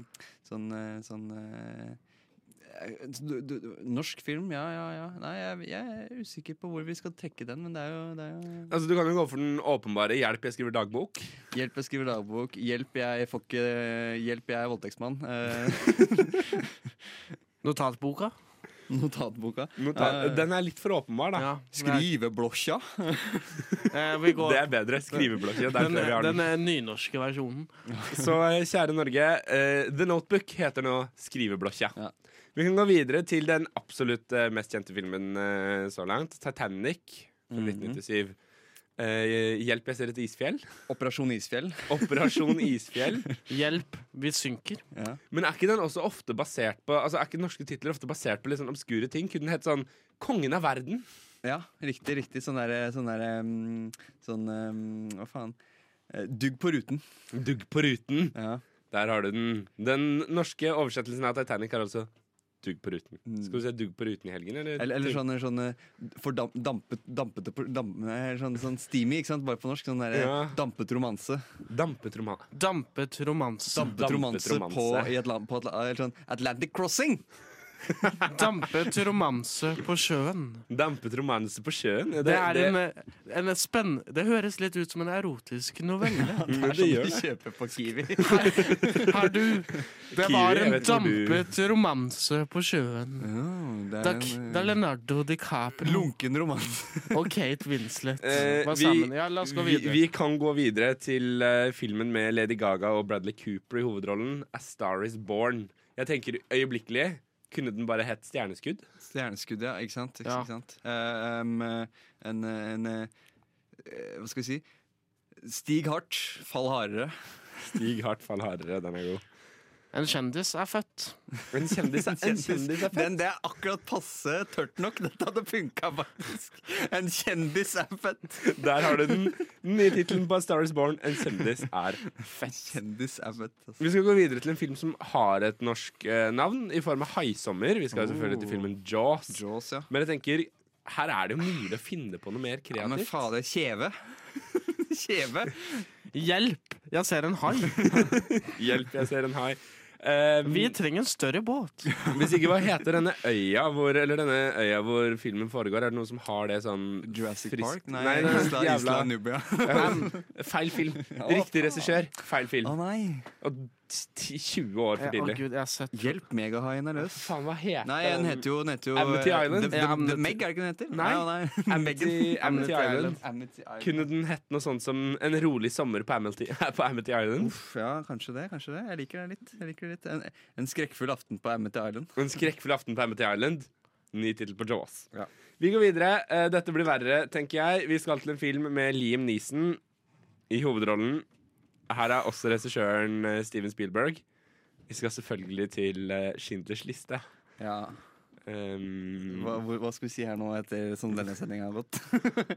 S2: Sånn, eh, sånn eh, du, du, Norsk film, ja, ja, ja. Nei, jeg, jeg er usikker på hvor vi skal trekke den, men det er jo, det er jo
S1: Altså Du kan jo gå for den åpenbare 'hjelp, jeg skriver dagbok'.
S2: Hjelp, jeg skriver dagbok. Hjelp, jeg får ikke Hjelp, jeg er voldtektsmann. Eh,
S3: Notatboka?
S2: notatboka.
S1: Notat.
S2: Ja.
S1: Den er litt for åpenbar, da.
S3: Ja.
S2: Skriveblokka.
S3: Eh, vi går
S1: Det er bedre. Skriveblokk.
S3: Den, den
S1: den.
S3: eh, nynorske versjonen.
S1: Så eh, kjære Norge, uh, The Notebook heter nå Skriveblokka.
S2: Ja.
S1: Vi kan gå videre til den absolutt eh, mest kjente filmen eh, så langt. Titanic fra
S2: Mhm.
S1: 1997. Eh, hjelp, jeg ser et isfjell.
S2: Operasjon Isfjell.
S1: Operasjon Isfjell.
S3: Hjelp, vi synker.
S2: Ja.
S1: Men er ikke den også ofte basert på Altså er ikke norske titler ofte basert på litt sånn obskure ting? Kunne den hett sånn Kongen av verden?
S2: Ja, riktig, riktig. Sånn derre sånn der, um, Sånn um, Hva faen? Eh, Dugg på ruten.
S1: Dugg på ruten.
S2: Ja.
S1: Der har du den. Den norske oversettelsen av Titanic er altså Dugg på ruten.
S2: Mm.
S1: Skal du se Dugg på ruten i helgen, eller?
S2: Eller, eller sånne, sånne for damp, dampet, dampete på- damp, sånn, sånn steamy, ikke sant? Bare på norsk. Sånn der,
S1: Ja.
S2: dampet romanse.
S1: Dampet roman.
S3: Dampet romanse.
S2: Dampet
S1: Dampet
S2: romanse,
S1: romanse.
S2: på, i Atlant, på et, eller sånn Atlantic Crossing!
S3: Dampet romanse på sjøen.
S1: Dampet romanse på sjøen? Ja,
S3: Det er en, eh, en spenn... Det høres litt ut som en erotisk novelle.
S1: det det som de
S2: kjøper på Kiwi.
S3: Her du Det
S1: Kiwi,
S3: var en
S1: du-
S3: dampet romanse på sjøen.
S2: det
S3: Da,
S2: er en
S3: da
S2: eh,
S3: Leonardo DiCaprio
S2: lunken romanse.
S3: og Kate Winslet
S1: Eh,
S3: var
S1: vi-
S3: sammen. Ja, la oss gå videre.
S1: vi kan gå videre til uh, filmen med Lady Gaga og Bradley Cooper i hovedrollen, A Star Is Born. Jeg tenker øyeblikkelig kunne den bare hett Stjerneskudd?
S2: Stjerneskudd, ja. Ikke sant? Ikke,
S3: Ja.
S2: ikke sant? Uh, um, en, eh, en eh, Hva skal vi si? Stig hardt, fall hardere.
S1: Stig hardt, fall hardere. Den er god.
S3: En kjendis er født.
S1: En kjendis er, en kjendis er født?
S2: Den, det er akkurat passe tørt nok. Dette hadde funka, faktisk. En kjendis er født.
S1: Der har du den nye tittelen på A Star Is Born. En kjendis er født.
S2: Kjendis er født Altså.
S1: Vi skal gå videre til en film som har et norsk eh, navn, i form av Haisommer. Vi skal selvfølgelig til filmen Jaws.
S2: Jaws, ja.
S1: Men jeg tenker, her er det jo mulig å finne på noe mer
S2: ja men
S1: kreativt.
S2: fader, kjeve. kjeve.
S3: Hjelp! Jeg ser en hai.
S1: Hjelp, jeg ser en hai. Eh,
S3: Vi trenger en større båt.
S1: hvis ikke, hva heter denne øya hvor, eller denne øya hvor filmen foregår? Er det noen som har det sånn
S2: Jurassic
S1: frisk?
S2: Park? Nei,
S1: Nei, er
S2: Isla,
S1: jævla-
S2: Isla Nubia.
S1: Feil film. Riktig regissør. Feil film.
S2: Å
S1: oh,
S2: nei.
S1: Og 10 20 år for tidlig.
S3: Ja, oh, Gud, sett
S2: Hjelp, megahaien er løs.
S1: Faen, hva heter
S2: Nei, den heter jo, den heter jo
S1: Amity
S2: eh,
S1: Island.
S2: The, the,
S3: Ja,
S2: the,
S3: Amity-
S2: Meg, er det ikke den heter?
S1: Nei.
S2: nei, nei.
S1: Amity, Amity Island.
S2: Amity Island.
S1: Kunne den hett noe sånt som En rolig sommer på Amity, på Amity Island?
S2: Uff, ja, kanskje det. kanskje det Jeg liker det litt. Jeg liker det litt. En, en skrekkfull aften på Amity Island.
S1: En skrekkfull aften på Amity Island. Ny tittel på Jaws.
S2: Ja.
S1: Vi går videre. Eh, Dette blir verre, tenker jeg. Vi skal til en film med Liam Neeson i hovedrollen. Her er også regissøren eh, Steven Spielberg. Vi skal selvfølgelig til eh, Schindlers liste.
S2: Ja.
S1: Um,
S2: Hva, hva skal vi si her nå etter sånn denne sendinga har gått?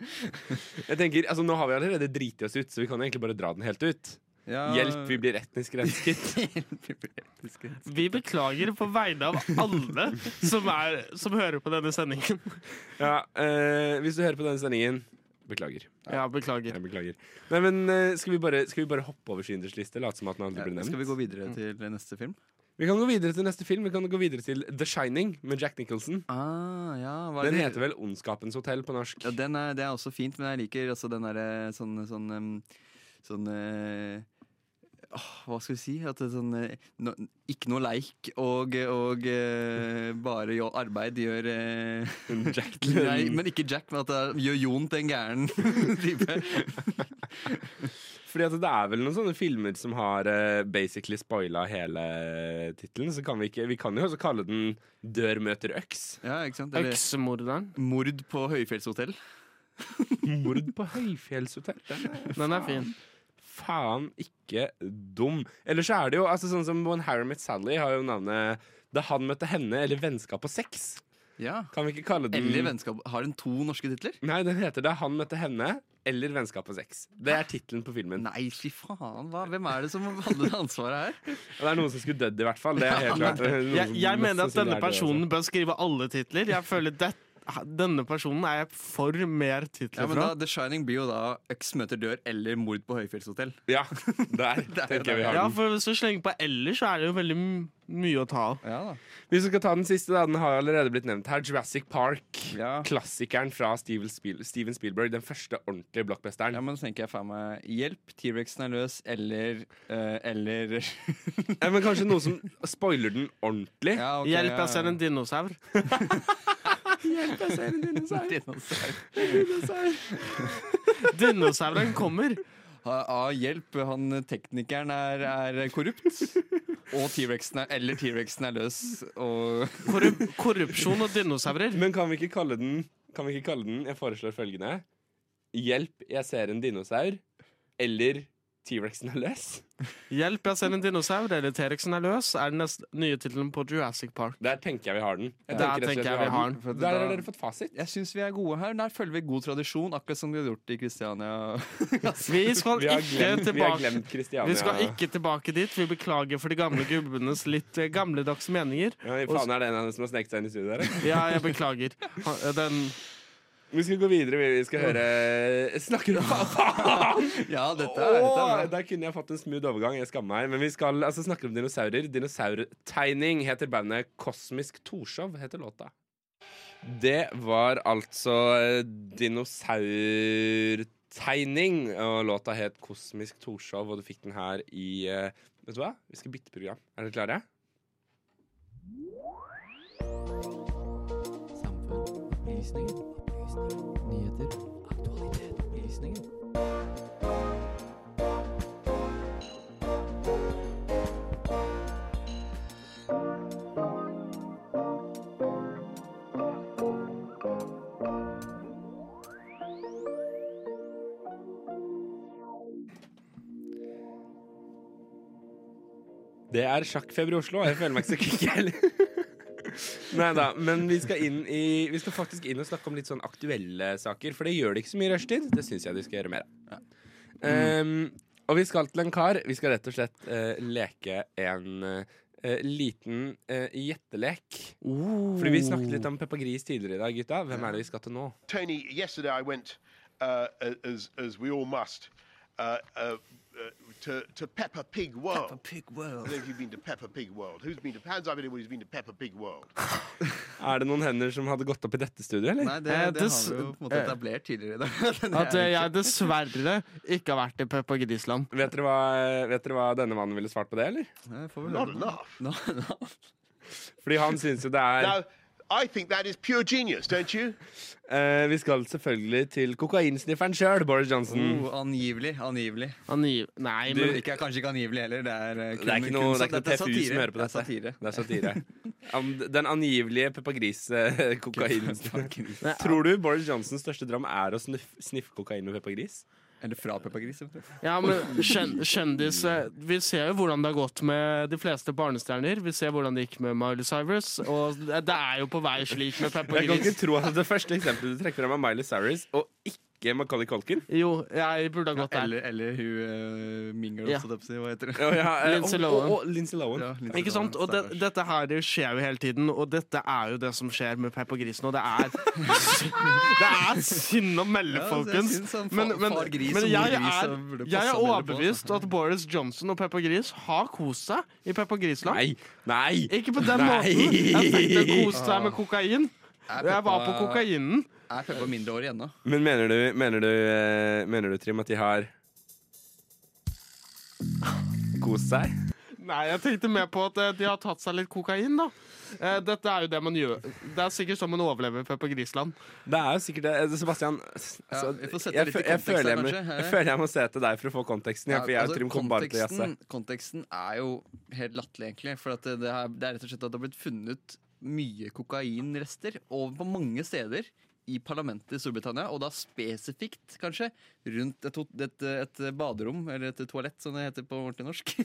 S1: jeg tenker, altså Nå har vi allerede driti oss ut, så vi kan egentlig bare dra den helt ut.
S2: Ja.
S1: Hjelp, vi blir etnisk rensket.
S3: Vi beklager på vegne av alle som, er, som hører på denne sendingen.
S1: Ja, uh, hvis du hører på denne sendingen, beklager.
S3: Ja, beklager.
S1: Jeg beklager. Nei, men eh, skal, vi bare, skal vi bare hoppe over Schindlers liste? Late som at den aldri
S2: Ja,
S1: ble nevnt?
S2: skal vi gå videre til neste film?
S1: Vi kan gå videre til neste film. Vi kan gå videre til The Shining med Jack Nicholson.
S2: Ah, ja, hva er
S1: Den
S2: det?
S1: heter vel Ondskapens hotell på norsk.
S2: Ja, den er, det er også fint, men jeg liker altså den derre sånn Sånn, sånn, sånn eh, åh, Hva skal vi si? At det er sånn eh, no, Ikke noe leik og, og uh, bare jo, arbeid gjør uh,
S1: Jack
S2: Nei, men ikke Jack, men at det er- gjør Jon til en gæren type.
S1: Fordi at det er vel noen sånne filmer som har uh, basically spoila hele tittelen. Så kan vi ikke Vi kan jo også kalle den Dør møter øks.
S2: Ja, ikke sant? Eller
S3: Øksemorderen.
S2: Mord på høyfjellshotell.
S1: Mord på høyfjellshotell. Den er
S3: Den er fin.
S1: Faen ikke dum. Eller så er det jo altså sånn som When Harry Met Sally har jo navnet Da han møtte henne, eller Vennskap og sex.
S2: Ja.
S1: Kan vi ikke kalle den
S2: Eller Vennskap. Har den to norske titler?
S1: Nei, den heter Da han møtte henne, eller Vennskap og sex. Det er tittelen på filmen.
S2: Nei, fy faen. Hva? Hvem er det som hadde det ansvaret her?
S1: Det er noen som skulle dødd, i hvert fall. Det er helt klart.
S3: Jeg, jeg mener at denne
S1: det også.
S3: personen bør skrive alle titler. Jeg føler det, Denne personen er jeg for mer
S2: Ja,
S3: titler
S2: men
S3: fra.
S2: da, The Shining blir jo da Øks møter dør eller Mord på høyfjellshotell.
S1: Ja, der tenker jeg vi har den.
S3: Ja, for Hvis du slenger på eller, så er det jo veldig mye å ta av.
S2: Ja.
S1: Hvis vi skal ta den siste, da, den har allerede blitt nevnt her. Jurassic Park.
S2: Ja.
S1: Klassikeren fra Steven, Spiel Steven Spielberg. Den første ordentlige blockbusteren.
S2: Ja, men så tenker jeg faen meg Hjelp, T-rexen er løs, eller eh, Eller
S1: Ja, men kanskje noe som spoiler den ordentlig.
S2: ja, okay,
S3: Hjelp,
S2: ja,
S3: jeg ser en dinosaur.
S1: Hjelp, jeg ser en dinosaur.
S2: Dinosaur.
S3: Dinosauren kommer.
S2: Ha, ah, hjelp, han teknikeren er, er korrupt. Og T-rexen er Eller T-rexen er løs. Og
S3: Korrup korrupsjon og dinosaurer.
S1: Men kan vi ikke kalle den Kan vi ikke kalle den Jeg foreslår følgende. Hjelp, jeg ser en dinosaur. Eller T-rexen er løs.
S3: Hjelp, jeg ser en dinosaur. Eller T-rexen er løs. Er den neste nye tittelen på Jurassic Park.
S1: Der tenker jeg vi har den. Jeg
S3: Der
S1: rett
S3: tenker jeg vi har den.
S2: For
S1: Der har dere fått fasit.
S2: Jeg syns vi er gode her. Der følger vi god tradisjon, akkurat som vi har gjort i Kristiania.
S3: Vi skal
S1: Vi har
S3: ikke
S1: glemt, vi har glemt Christiania.
S3: Vi skal ikke tilbake dit. Vi beklager for de gamle gubbenes litt eh, gamledagse meninger.
S1: ja, Faen, er det en av dem som har sneket seg inn i studioet der?
S3: Ja, jeg beklager. Eh, Den
S1: Vi skal gå videre. Vi skal høre Snakker du Faen!
S2: Ja, dette er, dette er
S1: der kunne jeg fått en smooth overgang. Jeg skammer meg. Men vi skal altså snakke om dinosaurer. Dinosaurtegning heter bandet Kosmisk Torshov, heter låta. Det var altså eh, dinosaurtegning, og låta het Kosmisk Torshov, og du fikk den her i eh, Vet du hva? Vi skal bytte program. Er dere klare?
S6: Samfunn, opplysninger, opplysninger, nyheter, aktualitet, opplysninger.
S1: Det er sjakkfeber i Oslo. Jeg føler meg ikke så kick heller. Nei da, men vi skal, inn i, vi skal faktisk inn og snakke om litt sånn aktuelle saker. For det gjør det ikke så mye i rushtid. Det syns jeg de skal gjøre mer av. Um, og vi skal til en kar. Vi skal rett og slett uh, leke en uh, liten uh, gjettelek. Fordi vi snakket litt om Peppa Gris tidligere i dag, gutta. Hvem er det vi skal til nå?
S7: Tony, yesterday I went, uh, as, as we all must, uh, uh, uh, to, to Peppa Pig World.
S2: Pig
S7: I
S2: World.
S7: don't know if you've been to Peppa Pig World. Who's been to, hands up anyone who's been to Peppa Pig World?
S1: Er det noen hender som hadde gått opp i dette studioet, eller?
S2: Nei, det,
S3: Eh,
S2: det har vi jo på en måte
S3: eh,
S2: etablert tidligere i dag.
S3: At eh, jeg dessverre ikke har vært i Peppa Grisland.
S1: Vet dere, hva, vet dere hva denne mannen ville svart på det, eller?
S2: Nei, får vel
S7: Not enough.
S2: No, no.
S1: Fordi han syns jo det er
S7: Now, I think that is pure genius, don't you?
S1: eh, Vi skal selvfølgelig til kokainsnifferen sjøl, Boris Johnson.
S2: Oh, angivelig. Angivelig.
S3: Angiv... Nei,
S1: Du-
S3: men
S2: Ikke, kanskje ikke angivelig heller. Det er, eh, kun,
S1: Det er ikke noe, det er ikke noe TFU som hører på
S2: Det er
S1: dette.
S2: satire.
S1: Det er satire. Am- Den angivelige Peppa Gris-kokainen. Tror du Boris Johnsons største drøm er å sniff, sniffe kokain med Peppa Gris?
S2: Eller fra Peppa Gris. eventuelt.
S3: Ja, men kjen, kjendis eh, Vi ser jo hvordan det har gått med de fleste barnestjerner. Vi ser hvordan det gikk med Miley Cyrus. Og det er jo på vei slik med Peppa
S1: Jeg kan ikke tro at det første eksempelet du trekker frem er Miley Cyrus, og ikke Macaulay Culkin.
S3: Jo, jeg burde ha gått der.
S2: Eller, eller hun uh, Mingle,
S3: Ja.
S2: holdt jeg på å si. Hva heter
S1: ja, eh,
S3: Lindsay
S1: og-
S3: Lohan.
S1: Og, og Lindsay Lohan.
S2: Ja, Lindsay
S3: Ikke sant?
S2: Lohan,
S3: Og det,
S2: stakkars.
S3: dette her det skjer jo hele tiden, og dette er jo det som skjer med Peppa Gris nå. Det er Det er synd å melde,
S2: Ja,
S3: folkens. Men,
S2: fa-
S3: men,
S2: far gris
S3: men
S2: og
S3: jeg
S2: gris,
S3: er,
S2: så burde
S3: jeg er
S2: bedre på.
S3: overbevist at Boris Johnson og Peppa Gris har kost seg i Peppa Grisland.
S1: Nei! Nei!
S3: Ikke på den
S1: Nei.
S3: måten. Jeg tenkte å kose seg med kokain.
S2: Er
S3: Jeg var på kokainen.
S2: Er Peppa mindreårig ennå?
S1: Men mener du, mener du, eh, mener du Trim, at de har kost seg?
S3: Nei, jeg tenkte mer på at eh, de har tatt seg litt kokain, da. Eh, Dette er jo det man gjør. Det er sikkert sånn man overlever Peppa Grisland.
S1: Det er jo sikkert det. Sebastian, altså,
S2: ja, får
S1: jeg, jeg, føler jeg, må- jeg føler jeg må se til deg for å få konteksten. Ja, for jeg
S2: altså,
S1: og kom bare til å
S2: konteksten, konteksten er jo helt latterlig, egentlig. For at det, det, er, det er rett og slett at det har blitt funnet mye kokainrester over på mange steder i parlamentet i Storbritannia, og da spesifikt, kanskje, rundt et, et, et baderom, eller et toalett, som det heter på ordentlig norsk.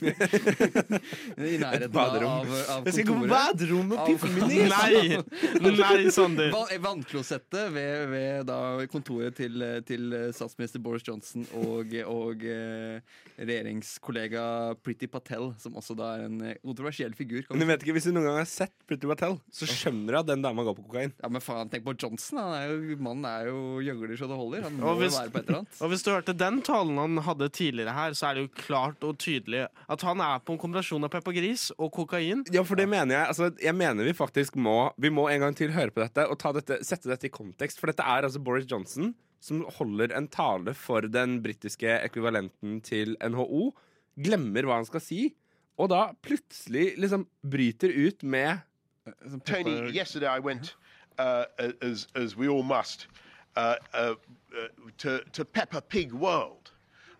S2: I nærheten
S1: baderom.
S2: av, kontoret.
S1: Jeg skal gå på baderommet og
S2: piffen
S1: piffe min!
S3: Nei! Nei, Sander.
S2: Van, Vannklosettet ved, ved da kontoret til, til statsminister Boris Johnson og, og eh, regjeringskollega Pretty Patel, som også da er en eh, kontroversiell figur.
S1: Men du vet ikke, Hvis du noen gang har sett Pretty Patel, så skjønner du at den dama går på kokain.
S2: Ja, men faen, tenk på Johnson. Han er jo, mannen er jo gjøgler så det holder. Han må jo
S3: hvis-
S2: være på et eller annet.
S3: Hvis du hørte den talen han hadde tidligere her, så er det jo klart og tydelig at han er på en kombinasjon av pepper Gris og kokain.
S1: Ja, for det mener jeg altså, Jeg mener vi faktisk må Vi må en gang til høre på dette og ta dette, sette dette i kontekst. For dette er altså Boris Johnson som holder en tale for den britiske ekvivalenten til NHO. Glemmer hva han skal si, og da plutselig liksom bryter ut med
S7: Tony, yesterday I went, uh, as, as we all must, uh, uh, uh, to, to Peppa Pig World.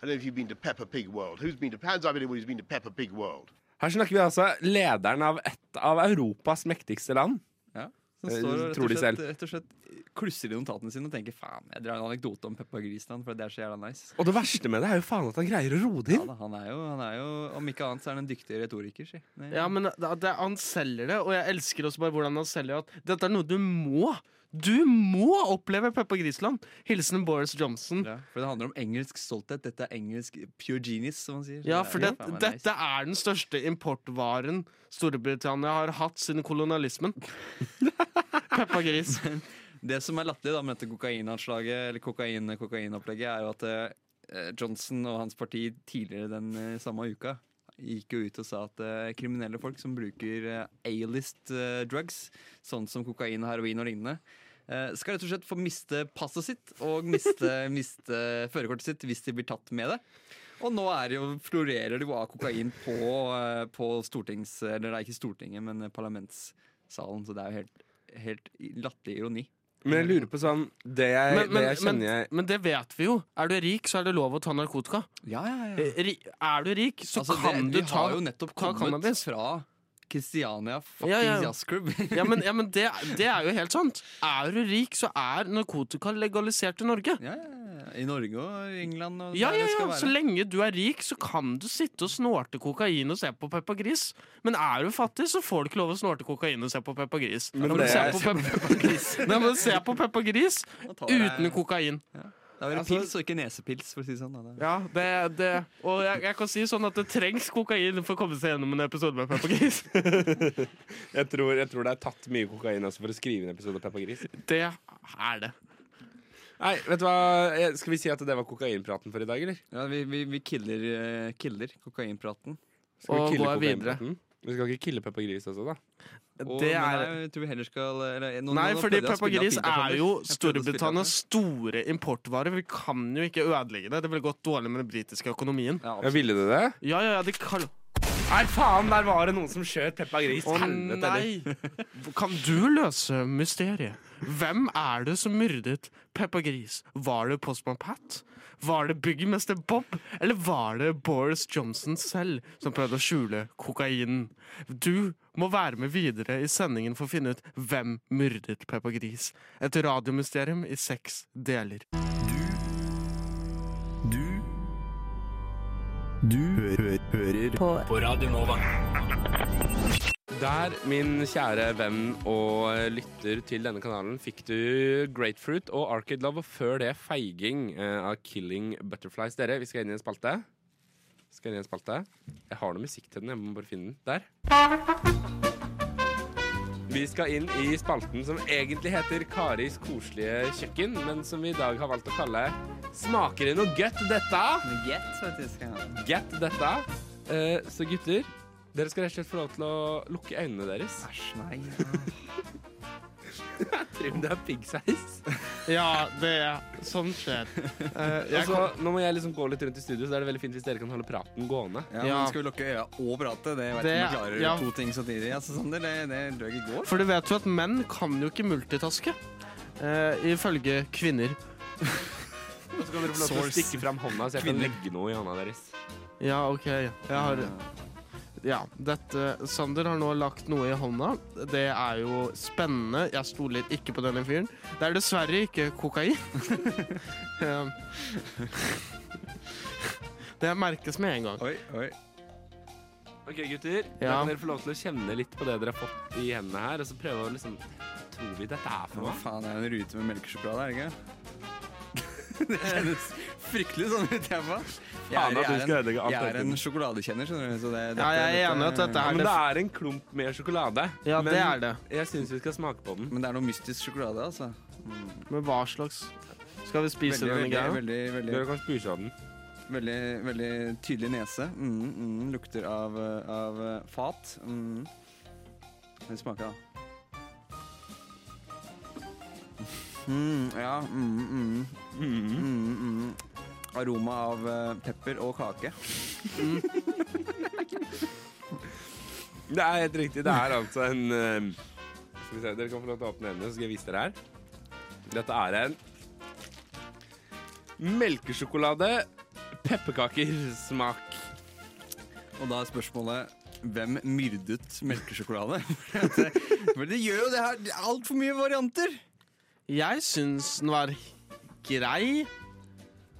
S7: I don't know if you've been to Peppa Pig World. Who's been to, hands up anyone who's been to Peppa Pig World?
S1: Her snakker vi altså lederen av et av Europas mektigste land.
S2: Ja. Som
S1: Eh,
S2: står og rett og slett, rett og slett klusser i notatene sine og tenker faen, jeg drar en anekdote om Peppa Grisland, for det er så jævla nice.
S1: Og det verste med det er jo faen at han greier å roe det
S2: Ja,
S1: inn.
S2: da, han, er jo, han er jo, om ikke annet, så er han en dyktig retoriker, si.
S3: Ja, men det, det, Han selger det, og jeg elsker også bare hvordan han selger at dette er noe du må. Du må oppleve Peppa Grisland! Hilsen Boris Johnson.
S2: Ja, for det handler om engelsk stolthet. Dette er engelsk pure genius, som man sier.
S3: Ja, for det,
S2: ja,
S3: dette er den største importvaren Storbritannia har hatt siden kolonialismen. Peppa Gris.
S2: Det som er latterlig med dette kokainanslaget, eller kokain, kokainopplegget, er jo at eh, Johnson og hans parti tidligere den eh, samme uka gikk jo ut og sa at uh, kriminelle folk som bruker uh, A-list uh, drugs, sånn som kokain, heroin og lignende, skal rett og slett få miste passet sitt og miste, miste førerkortet sitt hvis de blir tatt med det. Og nå er det jo, florerer det jo av kokain på, eh, på stortings... Eller det er ikke Stortinget, men parlamentssalen. Så det er jo helt, helt latterlig ironi.
S1: Men jeg lurer på sånn Det jeg,
S3: Men, men,
S1: det jeg kjenner jeg
S3: men det vet vi jo. Er du rik, så er det lov å ta narkotika.
S2: Ja, ja,
S3: ja. Er du rik, så
S2: Altså,
S3: kan
S2: det,
S3: du
S2: vi
S3: ta
S2: har jo nettopp kommet
S3: cannabis.
S2: fra Kristiania fuckings
S3: Ja, ja.
S2: jazzklubb.
S3: Ja, men, ja, men det, det er jo helt sant. Er du rik, så er narkotika legalisert i Norge.
S2: ja, ja, ja. I Norge og England og
S3: Ja, ja,
S2: det
S3: ja, Så lenge du er rik, så kan du sitte og snorte kokain og se på Peppa Gris. Men er du fattig, så får du ikke lov å snorte kokain og se på Peppa Gris.
S1: Men
S3: men,
S1: det...
S3: men
S1: se
S3: på Peppa Gris Nei, men se på Peppa Gris
S2: Nå kokain. jeg- Det er vel
S3: Altså-
S2: pils og ikke nesepils, for å si sånn. Da. Det-
S3: Ja, det, det Og jeg, jeg kan si sånn at det trengs kokain for å komme seg gjennom en episode med Peppa Gris.
S1: jeg tror, jeg tror det er tatt mye kokain også for å skrive en episode av Peppa Gris.
S3: Det er det.
S1: Nei, vet du hva Skal vi si at det var kokainpraten for i dag, eller?
S2: Ja, vi, vi, vi killer, eh, killer kokainpraten.
S1: Skal vi
S3: Og
S1: kille
S3: gå videre.
S1: kokainpraten? Vi skal ikke kille Peppa Gris også, da?
S2: Og,
S3: Det er-
S2: jeg tror vi heller skal eller, nå,
S3: Nei,
S2: nå
S3: fordi Peppa Gris er jo Storbritannias store importvare. Vi kan jo ikke ødelegge det. Det ville gått dårlig med den britiske økonomien.
S2: Ja,
S1: Ja, ville det det?
S3: Ja, ja, ja, det kan
S1: Nei, faen, der var det noen som skjøt Peppa Gris.
S3: Å
S1: Helvete,
S3: nei! Kan du løse mysteriet? Hvem er det som myrdet Peppa Gris? Var det Postman Pat? Var det byggmester Bob? Eller var det Boris Johnson selv som prøvde å skjule kokainen? Du må være med videre i sendingen for å finne ut hvem myrdet Peppa Gris. Et radiomysterium i seks deler.
S6: Du Du Du hø hører på.
S8: På Radio Nova.
S1: Der, min kjære venn og lytter til denne kanalen, fikk du Grapefruit og Arcade Love, og før det Feiging eh, av Killing Butterflies. Dere, vi skal inn i en spalte. Skal inn i en spalte. Jeg har noe musikk til den, jeg må bare finne den. Der. Vi skal inn i spalten som egentlig heter Karis koselige kjøkken, men som vi i dag har valgt å kalle Smaker det noe godt, dette?
S2: Get, faktisk.
S1: Get dette. Eh, så gutter, dere skal rett og slett få lov til å lukke øynene deres.
S2: Æsj, nei.
S1: Trym, det er piggseis.
S3: Ja, det er sånn skjer. Eh, jeg
S1: Altså, nå må jeg liksom gå litt rundt i studio, så er det veldig fint hvis dere kan holde praten gående.
S2: Ja,
S3: Ja.
S2: men Skal vi lukke øya og prate? Det vet
S3: Det-
S2: ikke om jeg klarer
S3: ja.
S2: to ting samtidig. Altså, Sander, det, det tror i går.
S3: For du vet jo at menn kan jo ikke multitaske. eh, ifølge kvinner.
S1: Og så kan dere få lov til å
S2: Source.
S1: stikke fram hånda, så jeg kan legge noe i hånda deres.
S3: Ja, OK. Jeg har Ja, dette Sander har nå lagt noe i hånda. Det er jo spennende. Jeg stoler ikke på denne fyren. Det er dessverre ikke kokain. Det merkes med en gang.
S2: Oi, oi.
S1: Ok, gutter. Da
S3: Ja.
S1: kan dere få lov til å kjenne litt på det dere har fått i hendene her, og så prøve å liksom Tror vi dette er for
S2: Hva
S1: noe?
S2: faen er en rute med melkesjokolade, er det ikke? det kjennes fryktelig sånn ut, jeg på. Jeg
S1: Faen at du skal
S2: en,
S1: ødelegge alt
S2: jeg er
S1: dette.
S2: en sjokoladekjenner, skjønner du. Så det,
S3: Ja, jeg er enig i at dette
S1: Ja,
S3: er
S1: men
S3: det.
S1: det er en klump med sjokolade.
S3: Ja,
S1: men
S3: det er det.
S1: Jeg syns vi skal smake på den.
S2: Men det er noe mystisk sjokolade, altså.
S3: Men hva slags Skal vi spise
S2: Veldig,
S3: denne
S2: veldig,
S3: greia?
S2: veldig, veldig,
S1: Dere kan spise av den.
S2: veldig, veldig tydelig nese. Mm, mm, lukter av, eh, av eh, fat. Mm. Det smaker, da. Mm, ja, mm, mm, mm, mm. Aroma av eh, pepper og kake.
S1: Det er helt riktig. Det er altså en eh, Skal vi se, Dere kan få lov til å åpne øynene, så skal jeg vise dere her. Dette er en melkesjokolade pepperkakesmak.
S2: Og da er spørsmålet hvem myrdet melkesjokolade? For det gjør jo det her er altfor mye varianter.
S3: Jeg syns den var grei.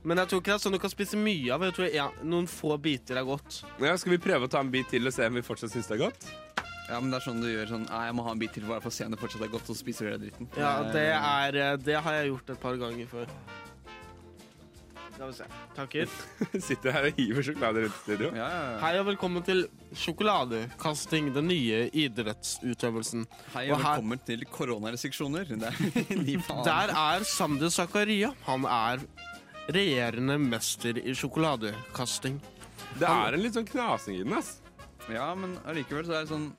S3: Men jeg tror ikke det er sånn du kan spise mye av. Jeg tror ja, Noen få biter er godt.
S1: Ja, skal vi prøve å ta en bit til og se om vi fortsatt syns det er godt?
S2: Ja, men det er sånn du gjør sånn Nei, jeg må ha en bit til bare for å se om det fortsatt er godt, og så spiser du den dritten.
S3: Ja,
S2: Eh,
S3: det er eh, Det har jeg gjort et par ganger før. Skal vi se. Takker.
S1: Sitter her og hiver sjokolade rundt i studio.
S2: Ja, ja, ja.
S3: Hei og velkommen til sjokoladekasting, den nye idrettsutøvelsen.
S2: Hei
S3: Og
S2: og
S3: her-
S2: velkommen til koronarestriksjoner. Det er de.
S3: Der er Sander Zakaria. Han er regjerende mester i sjokoladekasting.
S1: Det er en litt sånn knasing i den, ass.
S2: Ja, men allikevel så er det sånn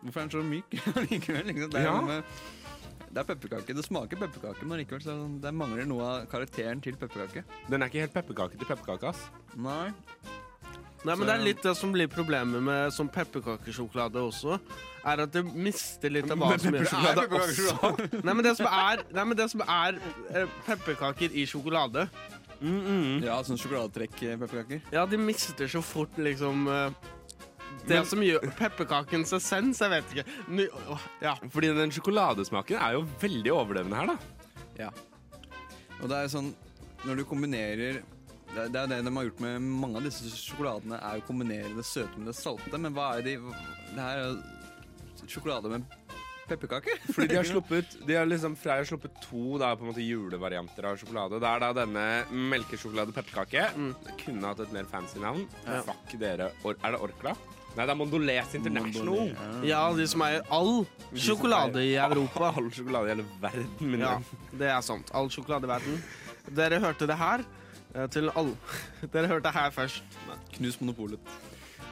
S2: Hvorfor er den så myk? allikevel, liksom. Det er,
S1: Ja.
S2: med, det er pepperkake. Det smaker pepperkake, men allikevel så er det, sånn- det mangler noe av karakteren til pepperkake.
S1: Den er ikke helt pepperkake til pepperkake, ass.
S2: Nei.
S3: Nei, men Det er litt det som blir problemet med sånn pepperkakesjokolade også. Er at det mister litt av hva som gjør
S1: sjokolade også?
S3: Nei, men det som er, nei, men det som er eh, pepperkaker i sjokolade
S2: Ja, sånn sjokoladetrekk-pepperkaker.
S3: Ja, de mister så fort liksom eh, Det
S1: Men-
S3: som gjør pepperkakens essens. Jeg vet ikke. Ny, åh, ja.
S1: Fordi den sjokoladesmaken er jo veldig overlevende her, da.
S2: Ja. Og det er sånn Når du kombinerer det, det er det de har gjort med mange av disse sjokoladene, er å kombinere det søte med det salte. Men hva er det de Det her er jo sjokolade med pepperkake.
S1: Fordi de har sluppet De har liksom Freia har sluppet to da, på en måte julevarianter av sjokolade. Det er da denne melkesjokolade pepperkake. Kunne hatt et mer fancy navn.
S3: Ja.
S1: Fuck dere. Or er det Orkla? Nei, det er Mondoles International.
S3: ja, de som eier all sjokolade i Europa.
S1: All sjokolade i hele verden. Min
S3: Ja, det er sant. All sjokolade i verden. Dere hørte det her. Eh, Til alle. Dere hørte det her først.
S2: Knus monopolet.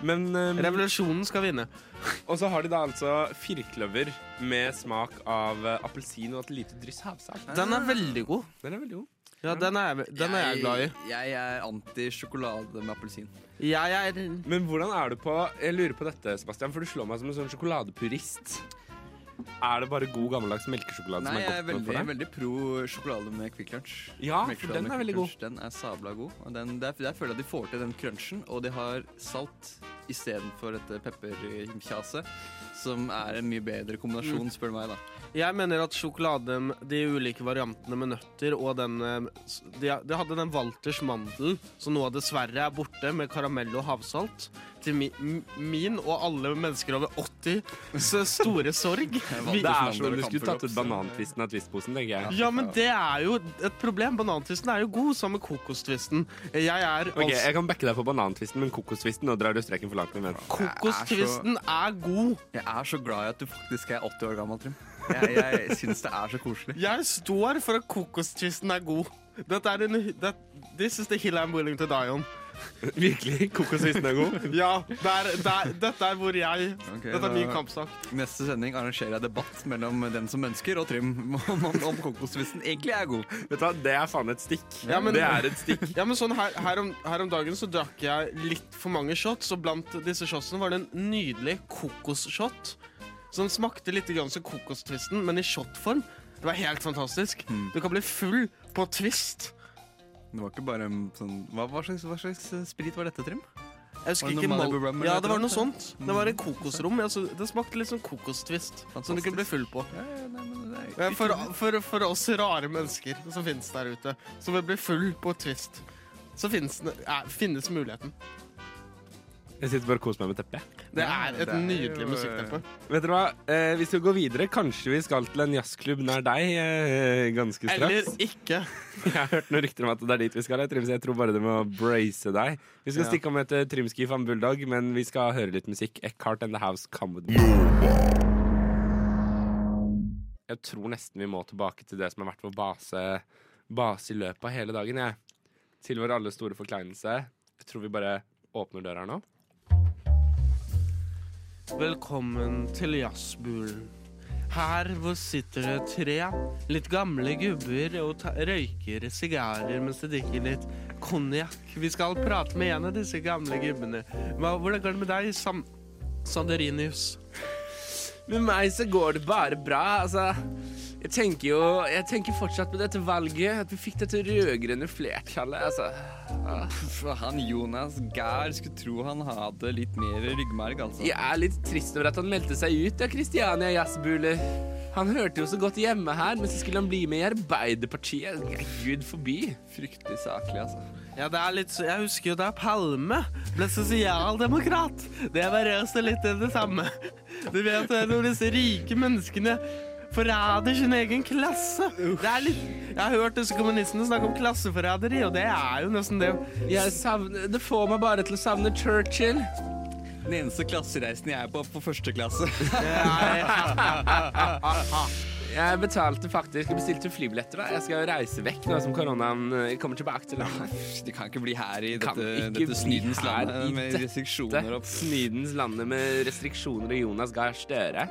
S1: Men um,
S3: Revolusjonen skal vinne.
S1: Og så har de da altså firkløver med smak av eh, appelsin og et lite dryss havsalt.
S3: Den er veldig god.
S1: Den er veldig god.
S3: Ja, den er, jeg- den er jeg glad i.
S2: Jeg er anti-sjokolade med appelsin.
S3: Jeg er
S1: Men hvordan er du på Jeg lurer på dette, Sebastian, for du slår meg som en sånn sjokoladepurist. Er det bare god gammeldags melkesjokolade
S2: Nei,
S1: som
S2: jeg
S1: er
S2: er
S1: godt
S2: veldig,
S1: for deg?
S2: veldig pro sjokolade med Kvikk Lunsj.
S1: Ja, for den er veldig god.
S2: Den er sabla god. Og den, der, der føler jeg at de får til den crunchen, og de har salt istedenfor dette pepperkjaset, som er en mye bedre
S1: Mm.
S2: kombinasjon, spør du meg, da.
S3: Jeg mener at sjokolade, de ulike variantene med nøtter og den eh, De, de hadde den Walters mandel, som nå dessverre er borte, med karamell og havsalt. Til mi, min og alle mennesker over 80 så store sorg. Vi,
S1: Det er som om du skulle tatt ut banantvisten av twistposen, tenker jeg.
S3: ja, men det er jo et problem. Banantvisten er jo god sammen med kokostvisten. Jeg er
S1: okay,
S3: altså
S1: Jeg kan backe deg på banantvisten, men kokostvisten Nå drar du streken for langt. Med. Kokostvisten er,
S3: Kokostvisten er god.
S2: Jeg er så glad i at du faktisk er 80 år gammel, Trym. Jeg, jeg syns det er så koselig.
S3: Jeg står for at kokostvisten er god. Dette er en, that, this is the hill I'm willing to die on.
S1: Virkelig? Kokostvisten er god?
S3: Ja, der, der, dette er hvor jeg
S2: okay,
S3: Dette er min kampsak.
S2: Neste sending arrangerer jeg debatt mellom den som ønsker, og Trym om, om, om kokostvisten egentlig er god.
S1: Vet du hva, Det er faen et stikk.
S3: Ja, men-
S1: det er et stikk.
S3: Ja, men sånn her, her, om, her om dagen så drakk jeg litt for mange shots, og blant disse shotsene var det en nydelig kokosshot. Som smakte litt grann som kokostvisten, men i shotform. Det var helt fantastisk.
S2: Hmm.
S3: Du kan bli full på twist.
S2: Det var ikke bare en sånn Hva, hva, slags, hva slags sprit var dette, Trym?
S3: Jeg husker ikke mal-
S2: Malibu rum
S3: Ja,
S2: et
S3: det var noe sånt. Det var en kokosrom. Altså, det smakte litt som kokostvist, som du kunne bli full på.
S2: Ja, ja, nei,
S3: nei, For, for, for oss rare mennesker som finnes der ute, som vil bli full på twist, så finnes, finnes muligheten.
S1: Jeg sitter bare og koser meg med teppet.
S3: Det er
S2: det
S3: et
S2: er
S3: nydelig
S2: eh,
S3: musikkteppe.
S1: Vet dere hva? Eh, vi skal gå videre. Kanskje vi skal til en jazzklubb nær deg eh, ganske
S3: Eller ikke.
S1: Jeg har hørt noen rykter om at det er dit vi skal. Jeg tror, jeg tror bare det må brace deg. Vi skal
S3: Ja.
S1: stikke om etter Trimski van Bulldog, men vi skal høre litt musikk. Eckhart and The House Come With Me. Jeg tror nesten vi må tilbake til det som har vært vår base, base i løpet av hele dagen. Jeg. Til vår alle store forkleinelse. Jeg tror vi bare åpner døra nå.
S3: Velkommen til jazzbulen. Her hvor sitter det tre litt gamle gubber og røyker sigarer mens de drikker litt konjakk. Vi skal prate med en av disse gamle gubbene. Hvordan går det med deg, Sam Sanderinius?
S1: Med meg så går det bare bra. Altså, jeg tenker jo Jeg tenker fortsatt på dette valget. At vi fikk dette rød-grønne flertallet. Altså. Ah.
S2: For han Jonas Gahr skulle tro han hadde litt mer ryggmarg, altså.
S1: Jeg er litt trist over at han meldte seg ut av Kristiania Jazzbuler. Han hørte jo så godt hjemme her, men så skulle han bli med i Arbeiderpartiet. Gud forbi.
S2: Fryktelig saklig, altså.
S3: Ja, det er litt så Jeg husker jo da Palme ble sosialdemokrat. Det var også litt det samme. Du vet når disse rike menneskene forræder sin egen klasse. Det litt Jeg har hørt disse kommunistene snakke om klasseforræderi, og det er jo nesten det.
S1: Savner, det får meg bare til å savne Churchill.
S2: Den eneste klassereisen jeg er på, på første klasse.
S1: Jeg betalte faktisk og bestilte flybilletter. da. Jeg skal reise vekk nå som koronaen eh, kommer tilbake til landet.
S2: De kan ikke bli her i dette, dette snydens land med restriksjoner opp.
S1: Snydens landet med restriksjoner og Jonas Gahr Støre.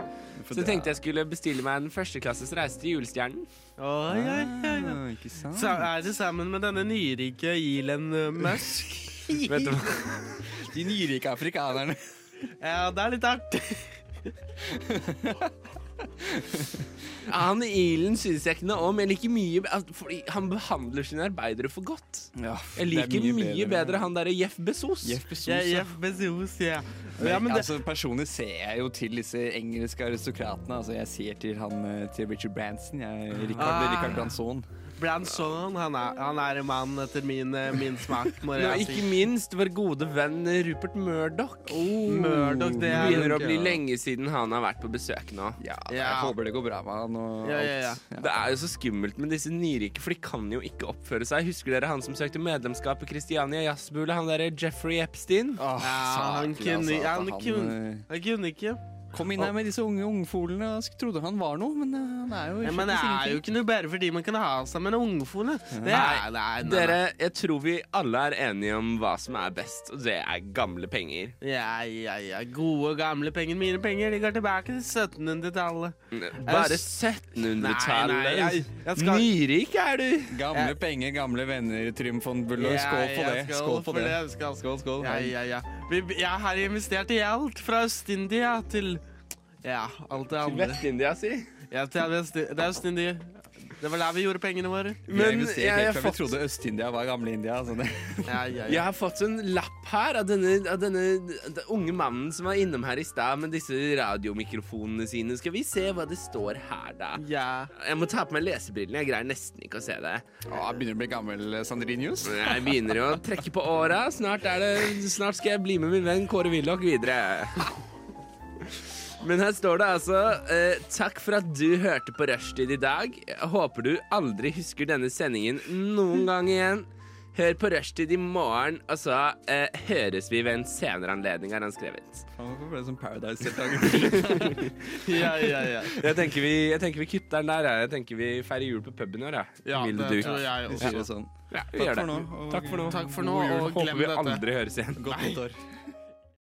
S1: Så jeg tenkte jeg skulle bestille meg en førsteklasses reise til julestjernen.
S3: Oi, oi, oi.
S2: Ah, Ikke sant?
S3: Så er det sammen med denne nyrike Elon Musk.
S1: Vet du hva?
S2: De nyrike afrikanerne.
S3: Ja, det er litt artig.
S1: Han Ilen synes jeg ikke noe om. Jeg liker mye altså, Fordi han behandler sine arbeidere for godt.
S2: Ja,
S1: Jeg liker mye, bedre, han derre Jeff Bezos.
S2: Jeff Bezos.
S3: Ja,
S2: ja.
S3: Jeff Bezos, ja.
S2: Men,
S3: ja men det,
S2: altså, personlig ser jeg jo til disse engelske aristokratene. Altså, jeg ser til han eh, til Richard Branson. Jeg, Richard,
S3: Ah.
S2: Richard Branson.
S3: Branson, han er, han er en mann etter min, eh, min smak, må jeg si.
S1: ikke
S3: si.
S1: minst vår gode venn Rupert Murdoch.
S3: Murdoch, det er
S1: begynner å bli
S3: ja.
S1: lenge siden han har vært på besøk nå.
S2: Ja,
S3: Ja.
S2: Jeg håper det går bra med han. Og
S3: Ja, ja, ja.
S1: Det er jo så skummelt med disse nyrike, for de kan jo ikke oppføre seg. Husker dere han som søkte medlemskap i Christiania Jazzbule? Han derre Jeffrey Epstein?
S2: Oh,
S3: Ja, han
S2: saklig,
S3: kunne,
S2: altså,
S3: han,
S2: han, eh,
S3: han kunne ikke.
S2: Kom inn her med disse unge ungfolene og trodde han var noe, men eh, han er jo ikke
S3: Ja, men det er jo ikke noe bare fordi man kan ha seg med en ungfole. Nei, nei, nei,
S1: Dere, jeg tror vi alle er enige om hva som er best, og det er gamle penger.
S3: Ja, ja, ja. Gode, gamle penger. Mine penger de går tilbake til 1700-tallet.
S1: Bare
S3: Nei, nei,
S1: 1700-tallet.
S3: jeg- jeg skal-
S1: Nyrik er du!
S2: Gamle penger, gamle venner, Trym von Buller.
S3: Ja,
S2: Skål for det.
S3: skål
S2: Skål for
S3: for
S2: det.
S3: det, skål.
S2: Skål, skål.
S3: Ja, ja, ja. Jeg har investert i alt fra Øst-India til Ja, alt det
S1: Til
S3: andre.
S1: Vest-India, si.
S3: Ja, til Vest- det er var der vi gjorde pengene våre.
S1: Men jeg,
S2: jeg,
S1: har
S2: fra vi trodde Øst-India var gamle India. Altså det.
S3: Ja, ja,
S1: jeg har fått en lapp her av denne, av denne unge mannen som var innom her i stad med disse radiomikrofonene sine. Skal vi se hva det står her, da?
S3: ja.
S1: Jeg må ta på meg lesebrillene. Jeg greier nesten ikke å se det.
S2: Å, begynner å bli gammel, Sandrinius.
S1: Jeg begynner jo å trekke på åra. Snart, er snart skal jeg bli med min venn Kåre Willoch videre. Men her står det altså eh, Takk for at du hørte på Rushtid i dag. Jeg håper du aldri husker denne sendingen noen gang igjen. Hør på Rushtid i morgen, og så eh, høres vi ved en senere anledning, har han skrevet.
S2: Hvorfor ble det sånn Paradise-deltaker?
S3: ja, ja, ja.
S1: Jeg tenker vi, jeg tenker vi kutter den der. jeg. Jeg tenker vi feirer jul på puben i år, jeg.
S3: Ja,
S1: Vil
S3: det
S1: duk.
S3: tror jeg også.
S2: Ja. sånn.
S1: Ja, vi
S2: Takk
S1: gjør
S2: for nå. og
S1: Takk for nå.
S3: Takk for nå, og,
S1: og
S3: glem dette.
S1: Håper vi aldri høres igjen.
S2: Godt nytt år.